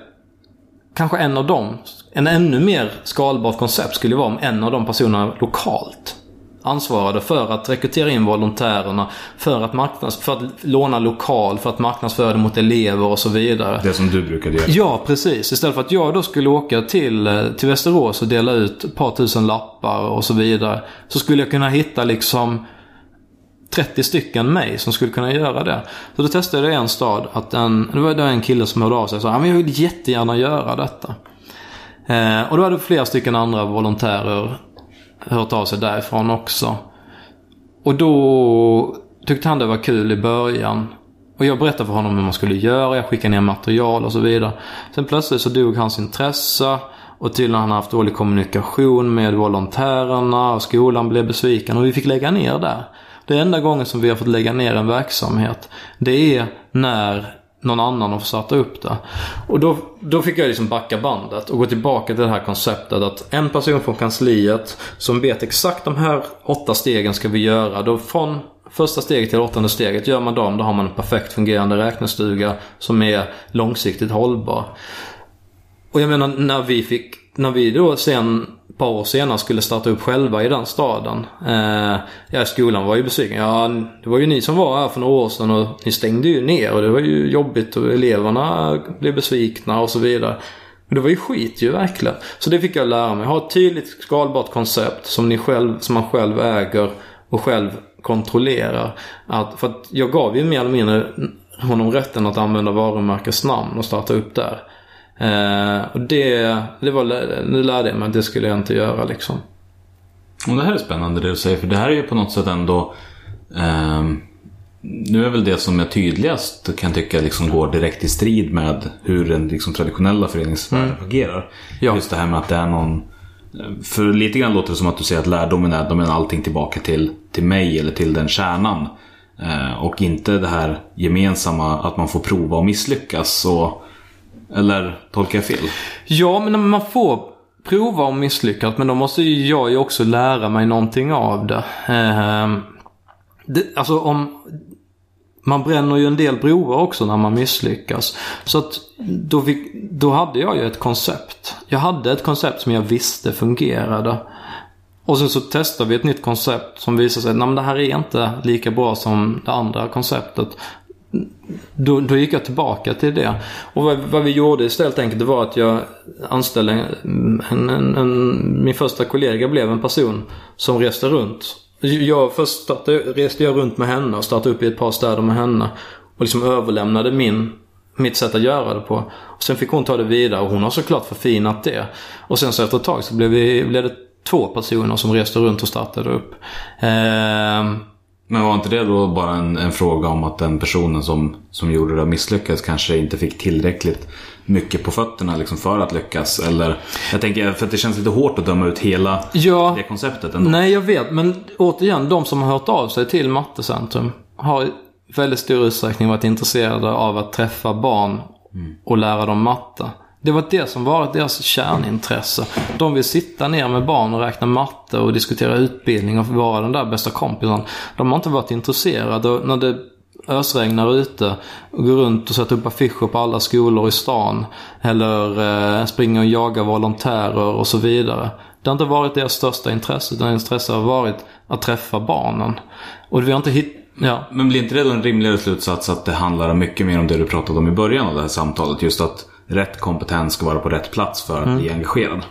kanske en av dem, en ännu mer skalbart koncept skulle vara om en av de personerna lokalt ansvarade för att rekrytera in volontärerna, för att, marknads, för att låna lokal, för att marknadsföra det mot elever och så vidare. Det som du brukade göra. Ja, precis. Istället för att jag då skulle åka till, eh, till Västerås och dela ut ett par tusen lappar och så vidare. Så skulle jag kunna hitta liksom 30 stycken mig som skulle kunna göra det. Så då testade jag i en stad att en, det var en kille som hörde av sig och sa att jag vill jättegärna göra detta. Eh, och då hade flera stycken andra volontärer hört av sig därifrån också. Och då tyckte han det var kul i början. Och jag berättade för honom hur man skulle göra, jag skickade ner material och så vidare. Sen plötsligt så dog hans intresse. Och tydligen har han haft dålig kommunikation med volontärerna och skolan blev besviken och vi fick lägga ner där. Det enda gången som vi har fått lägga ner en verksamhet, det är när någon annan och fått starta upp det. Och då, då fick jag liksom backa bandet och gå tillbaka till det här konceptet att en person från kansliet som vet exakt de här åtta stegen ska vi göra. Då från första steget till åttonde steget, gör man dem då har man en perfekt fungerande räknestuga som är långsiktigt hållbar. Och jag menar när vi fick, när vi då sen par år senare skulle starta upp själva i den staden. Eh, ja, skolan var ju besviken. Ja, det var ju ni som var här för några år sedan och ni stängde ju ner och det var ju jobbigt och eleverna blev besvikna och så vidare. Men det var ju skit ju verkligen. Så det fick jag lära mig. Ha ett tydligt skalbart koncept som, ni själv, som man själv äger och själv kontrollerar. Att, för att jag gav ju mer eller mindre honom rätten att använda varumärkesnamn och starta upp där. Eh, och det, det var, nu lärde jag mig att det skulle jag inte göra liksom. Och det här är spännande det du säger, för det här är ju på något sätt ändå eh, Nu är väl det som är tydligast kan jag tycka liksom går direkt i strid med hur den liksom, traditionella föreningsvärlden Mm. fungerar. Ja. Just det här med att det är någon För lite grann låter det som att du säger att lärdomen är de menar allting tillbaka till, till mig eller till den kärnan. Eh, och inte det här gemensamma att man får prova och misslyckas. Och, eller tolkar jag fel? Ja, men man får prova och misslyckas. Men då måste ju jag ju också lära mig någonting av det. Eh, det alltså om... Man bränner ju en del broar också när man misslyckas. Så att då, vi, då hade jag ju ett koncept. Jag hade ett koncept som jag visste fungerade. Och sen så testade vi ett nytt koncept som visade sig att det här är inte lika bra som det andra konceptet. Då, då gick jag tillbaka till det. Och vad, vad vi gjorde istället enkelt det var att jag anställde en, en, en, min första kollega blev en person som reste runt. Jag, först startade, reste jag runt med henne och startade upp i ett par städer med henne. Och liksom överlämnade min, mitt sätt att göra det på. Och sen fick hon ta det vidare och hon har såklart förfinat det. Och sen så efter ett tag så blev, vi, blev det två personer som reste runt och startade upp. Eh, men var inte det då bara en, en fråga om att den personen som, som gjorde det misslyckades kanske inte fick tillräckligt mycket på fötterna liksom för att lyckas? Eller, jag tänker, för att det känns lite hårt att döma ut hela ja, det konceptet ändå. Nej, jag vet. Men återigen, de som har hört av sig till Mattecentrum har i väldigt stor utsträckning varit intresserade av att träffa barn och lära dem matte. Det var det som varit deras kärnintresse. De vill sitta ner med barn och räkna matte och diskutera utbildning och vara den där bästa kompisen. De har inte varit intresserade och när det ösregnar ute och går runt och sätter upp affischer på alla skolor i stan. Eller eh, springer och jagar volontärer och så vidare. Det har inte varit deras största intresse. Deras intresse har varit att träffa barnen. Och vi har inte hittat... Ja. Men blir inte det då en rimligare slutsats att det handlar mycket mer om det du pratade om i början av det här samtalet? Just att rätt kompetens ska vara på rätt plats för att bli engagerad.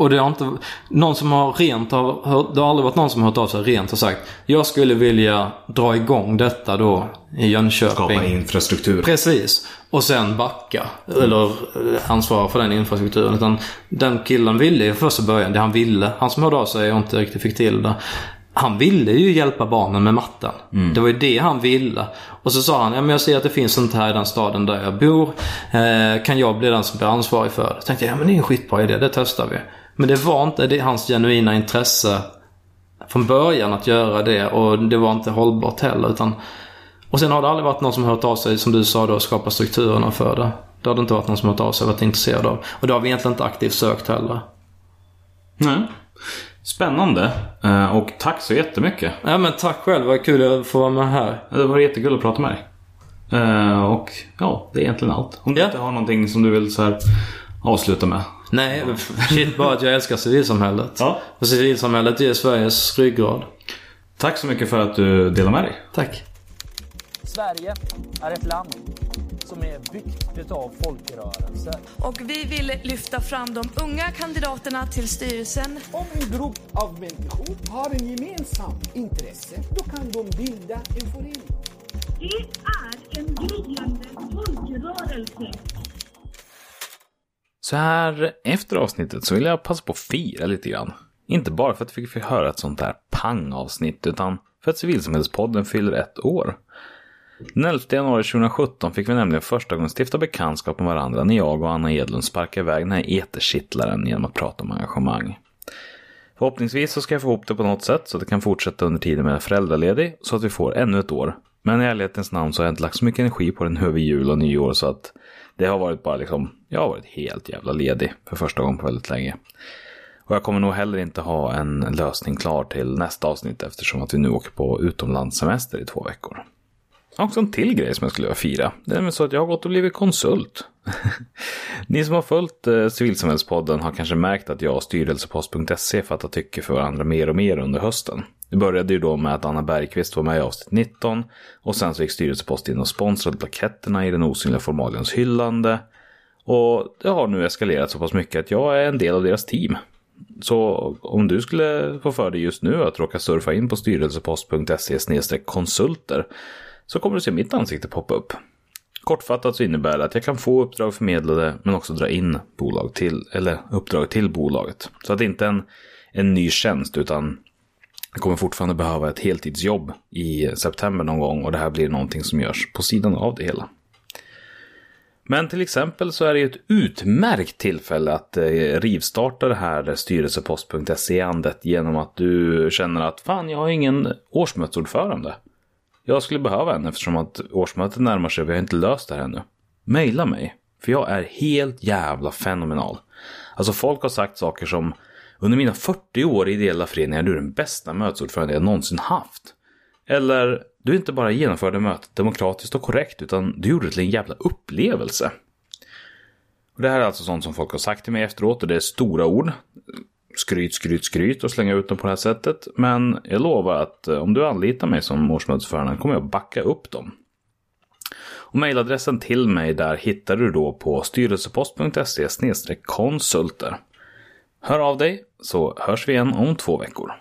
Och det har inte... Någon som har rent har hört, Det har aldrig varit någon som har hört av sig rent och sagt Jag skulle vilja dra igång detta då i Jönköping. Skapa infrastruktur. Precis. Och sen backa. Eller eh, ansvara för den infrastrukturen. Utan den killen ville ju första början, det han ville. Han som hörde av sig och inte riktigt fick till det. Han ville ju hjälpa barnen med matten. Det var ju det han ville. Och så sa han, ja men jag ser att det finns sånt här i den staden där jag bor. Eh, kan jag bli den som blir ansvarig för det? Så tänkte jag, ja men det är en skitbra idé, det testar vi. Men det var inte det hans genuina intresse från början att göra det. Och det var inte hållbart heller. Utan Och sen har det aldrig varit någon som hört av sig, som du sa då, skapa strukturerna för det. Det har det inte varit någon som hört av sig och varit intresserad av. Och det har vi egentligen inte aktivt sökt heller. Nej. Spännande. Eh, Och tack så jättemycket. Ja men tack själv, vad kul att få vara med här. Det var jättekul att prata med dig. Eh, Och ja, det är egentligen allt. Om du Ja. inte har någonting som du vill så här avsluta med. Nej, shit bara att jag älskar civilsamhället. Ja. Och civilsamhället är Sveriges ryggrad. Tack så mycket för att du delade med dig. Tack. Sverige är ett land som är byggt utav folkrörelser. Och vi vill lyfta fram de unga kandidaterna till styrelsen Om en grupp av människor har en gemensam intresse, då kan de bilda en förening. Det är en gryende folkrörelse. Så här efter avsnittet så vill jag passa på att fira lite grann. Inte bara för att vi fick höra ett sånt här pang-avsnitt utan för att Civilsamhällespodden fyller ett år. Den 11 januari 2017 fick vi nämligen första gången stifta bekantskap med varandra när jag och Anna Edlund sparkade iväg den här eterkittlaren genom att prata om engagemang. Förhoppningsvis så ska jag få ihop det på något sätt så att det kan fortsätta under tiden med föräldraledig så att vi får ännu ett år. Men i ärlighetens namn så har jag inte lagt så mycket energi på den över jul och nyår så att det har varit bara liksom, jag har varit helt jävla ledig för första gången på väldigt länge. Och jag kommer nog heller inte ha en lösning klar till nästa avsnitt eftersom att vi nu åker på utomlandssemester i två veckor. Också en till grej som jag skulle vilja fira. Det är nämligen så att jag har gått och blivit konsult. Ni som har följt eh, Civilsamhällspodden har kanske märkt att jag och styrelsepost.se fattar tycke för varandra mer och mer under hösten. Det började ju då med att Anna Bergqvist var med i avsnitt 19 och sen så gick Styrelsepost in och sponsrade plaketterna i den osynliga formaliens hyllande. Och det har nu eskalerat så pass mycket att jag är en del av deras team. Så om du skulle få för dig just nu att råka surfa in på styrelsepost.se konsulter så kommer du se mitt ansikte poppa upp. Kortfattat så innebär det att jag kan få uppdrag förmedlade men också dra in bolag till, eller uppdrag till bolaget. Så att det inte är en, en ny tjänst utan jag kommer fortfarande behöva ett heltidsjobb i september någon gång och det här blir någonting som görs på sidan av det hela. Men till exempel så är det ju ett utmärkt tillfälle att eh, rivstarta det här styrelsepost.se-andet genom att du känner att fan, jag har ingen årsmötesordförande. Jag skulle behöva en eftersom att årsmötet närmar sig och vi har inte löst det här ännu. Maila mig, för jag är helt jävla fenomenal. Alltså folk har sagt saker som under mina 40 år i ideella föreningar du är den bästa mötesordförande jag någonsin haft. Eller du inte bara genomförde mötet demokratiskt och korrekt utan du gjorde det till en jävla upplevelse. Och det här är alltså sånt som folk har sagt till mig efteråt och det är stora ord. Skryt, skryt, skryt och slänga ut dem på det här sättet. Men jag lovar att eh, om du anlitar mig som årsmötesförhandlare kommer jag backa upp dem. Och mejladressen till mig där hittar du då på styrelsepost.se konsulter. Hör av dig så hörs vi igen om två veckor.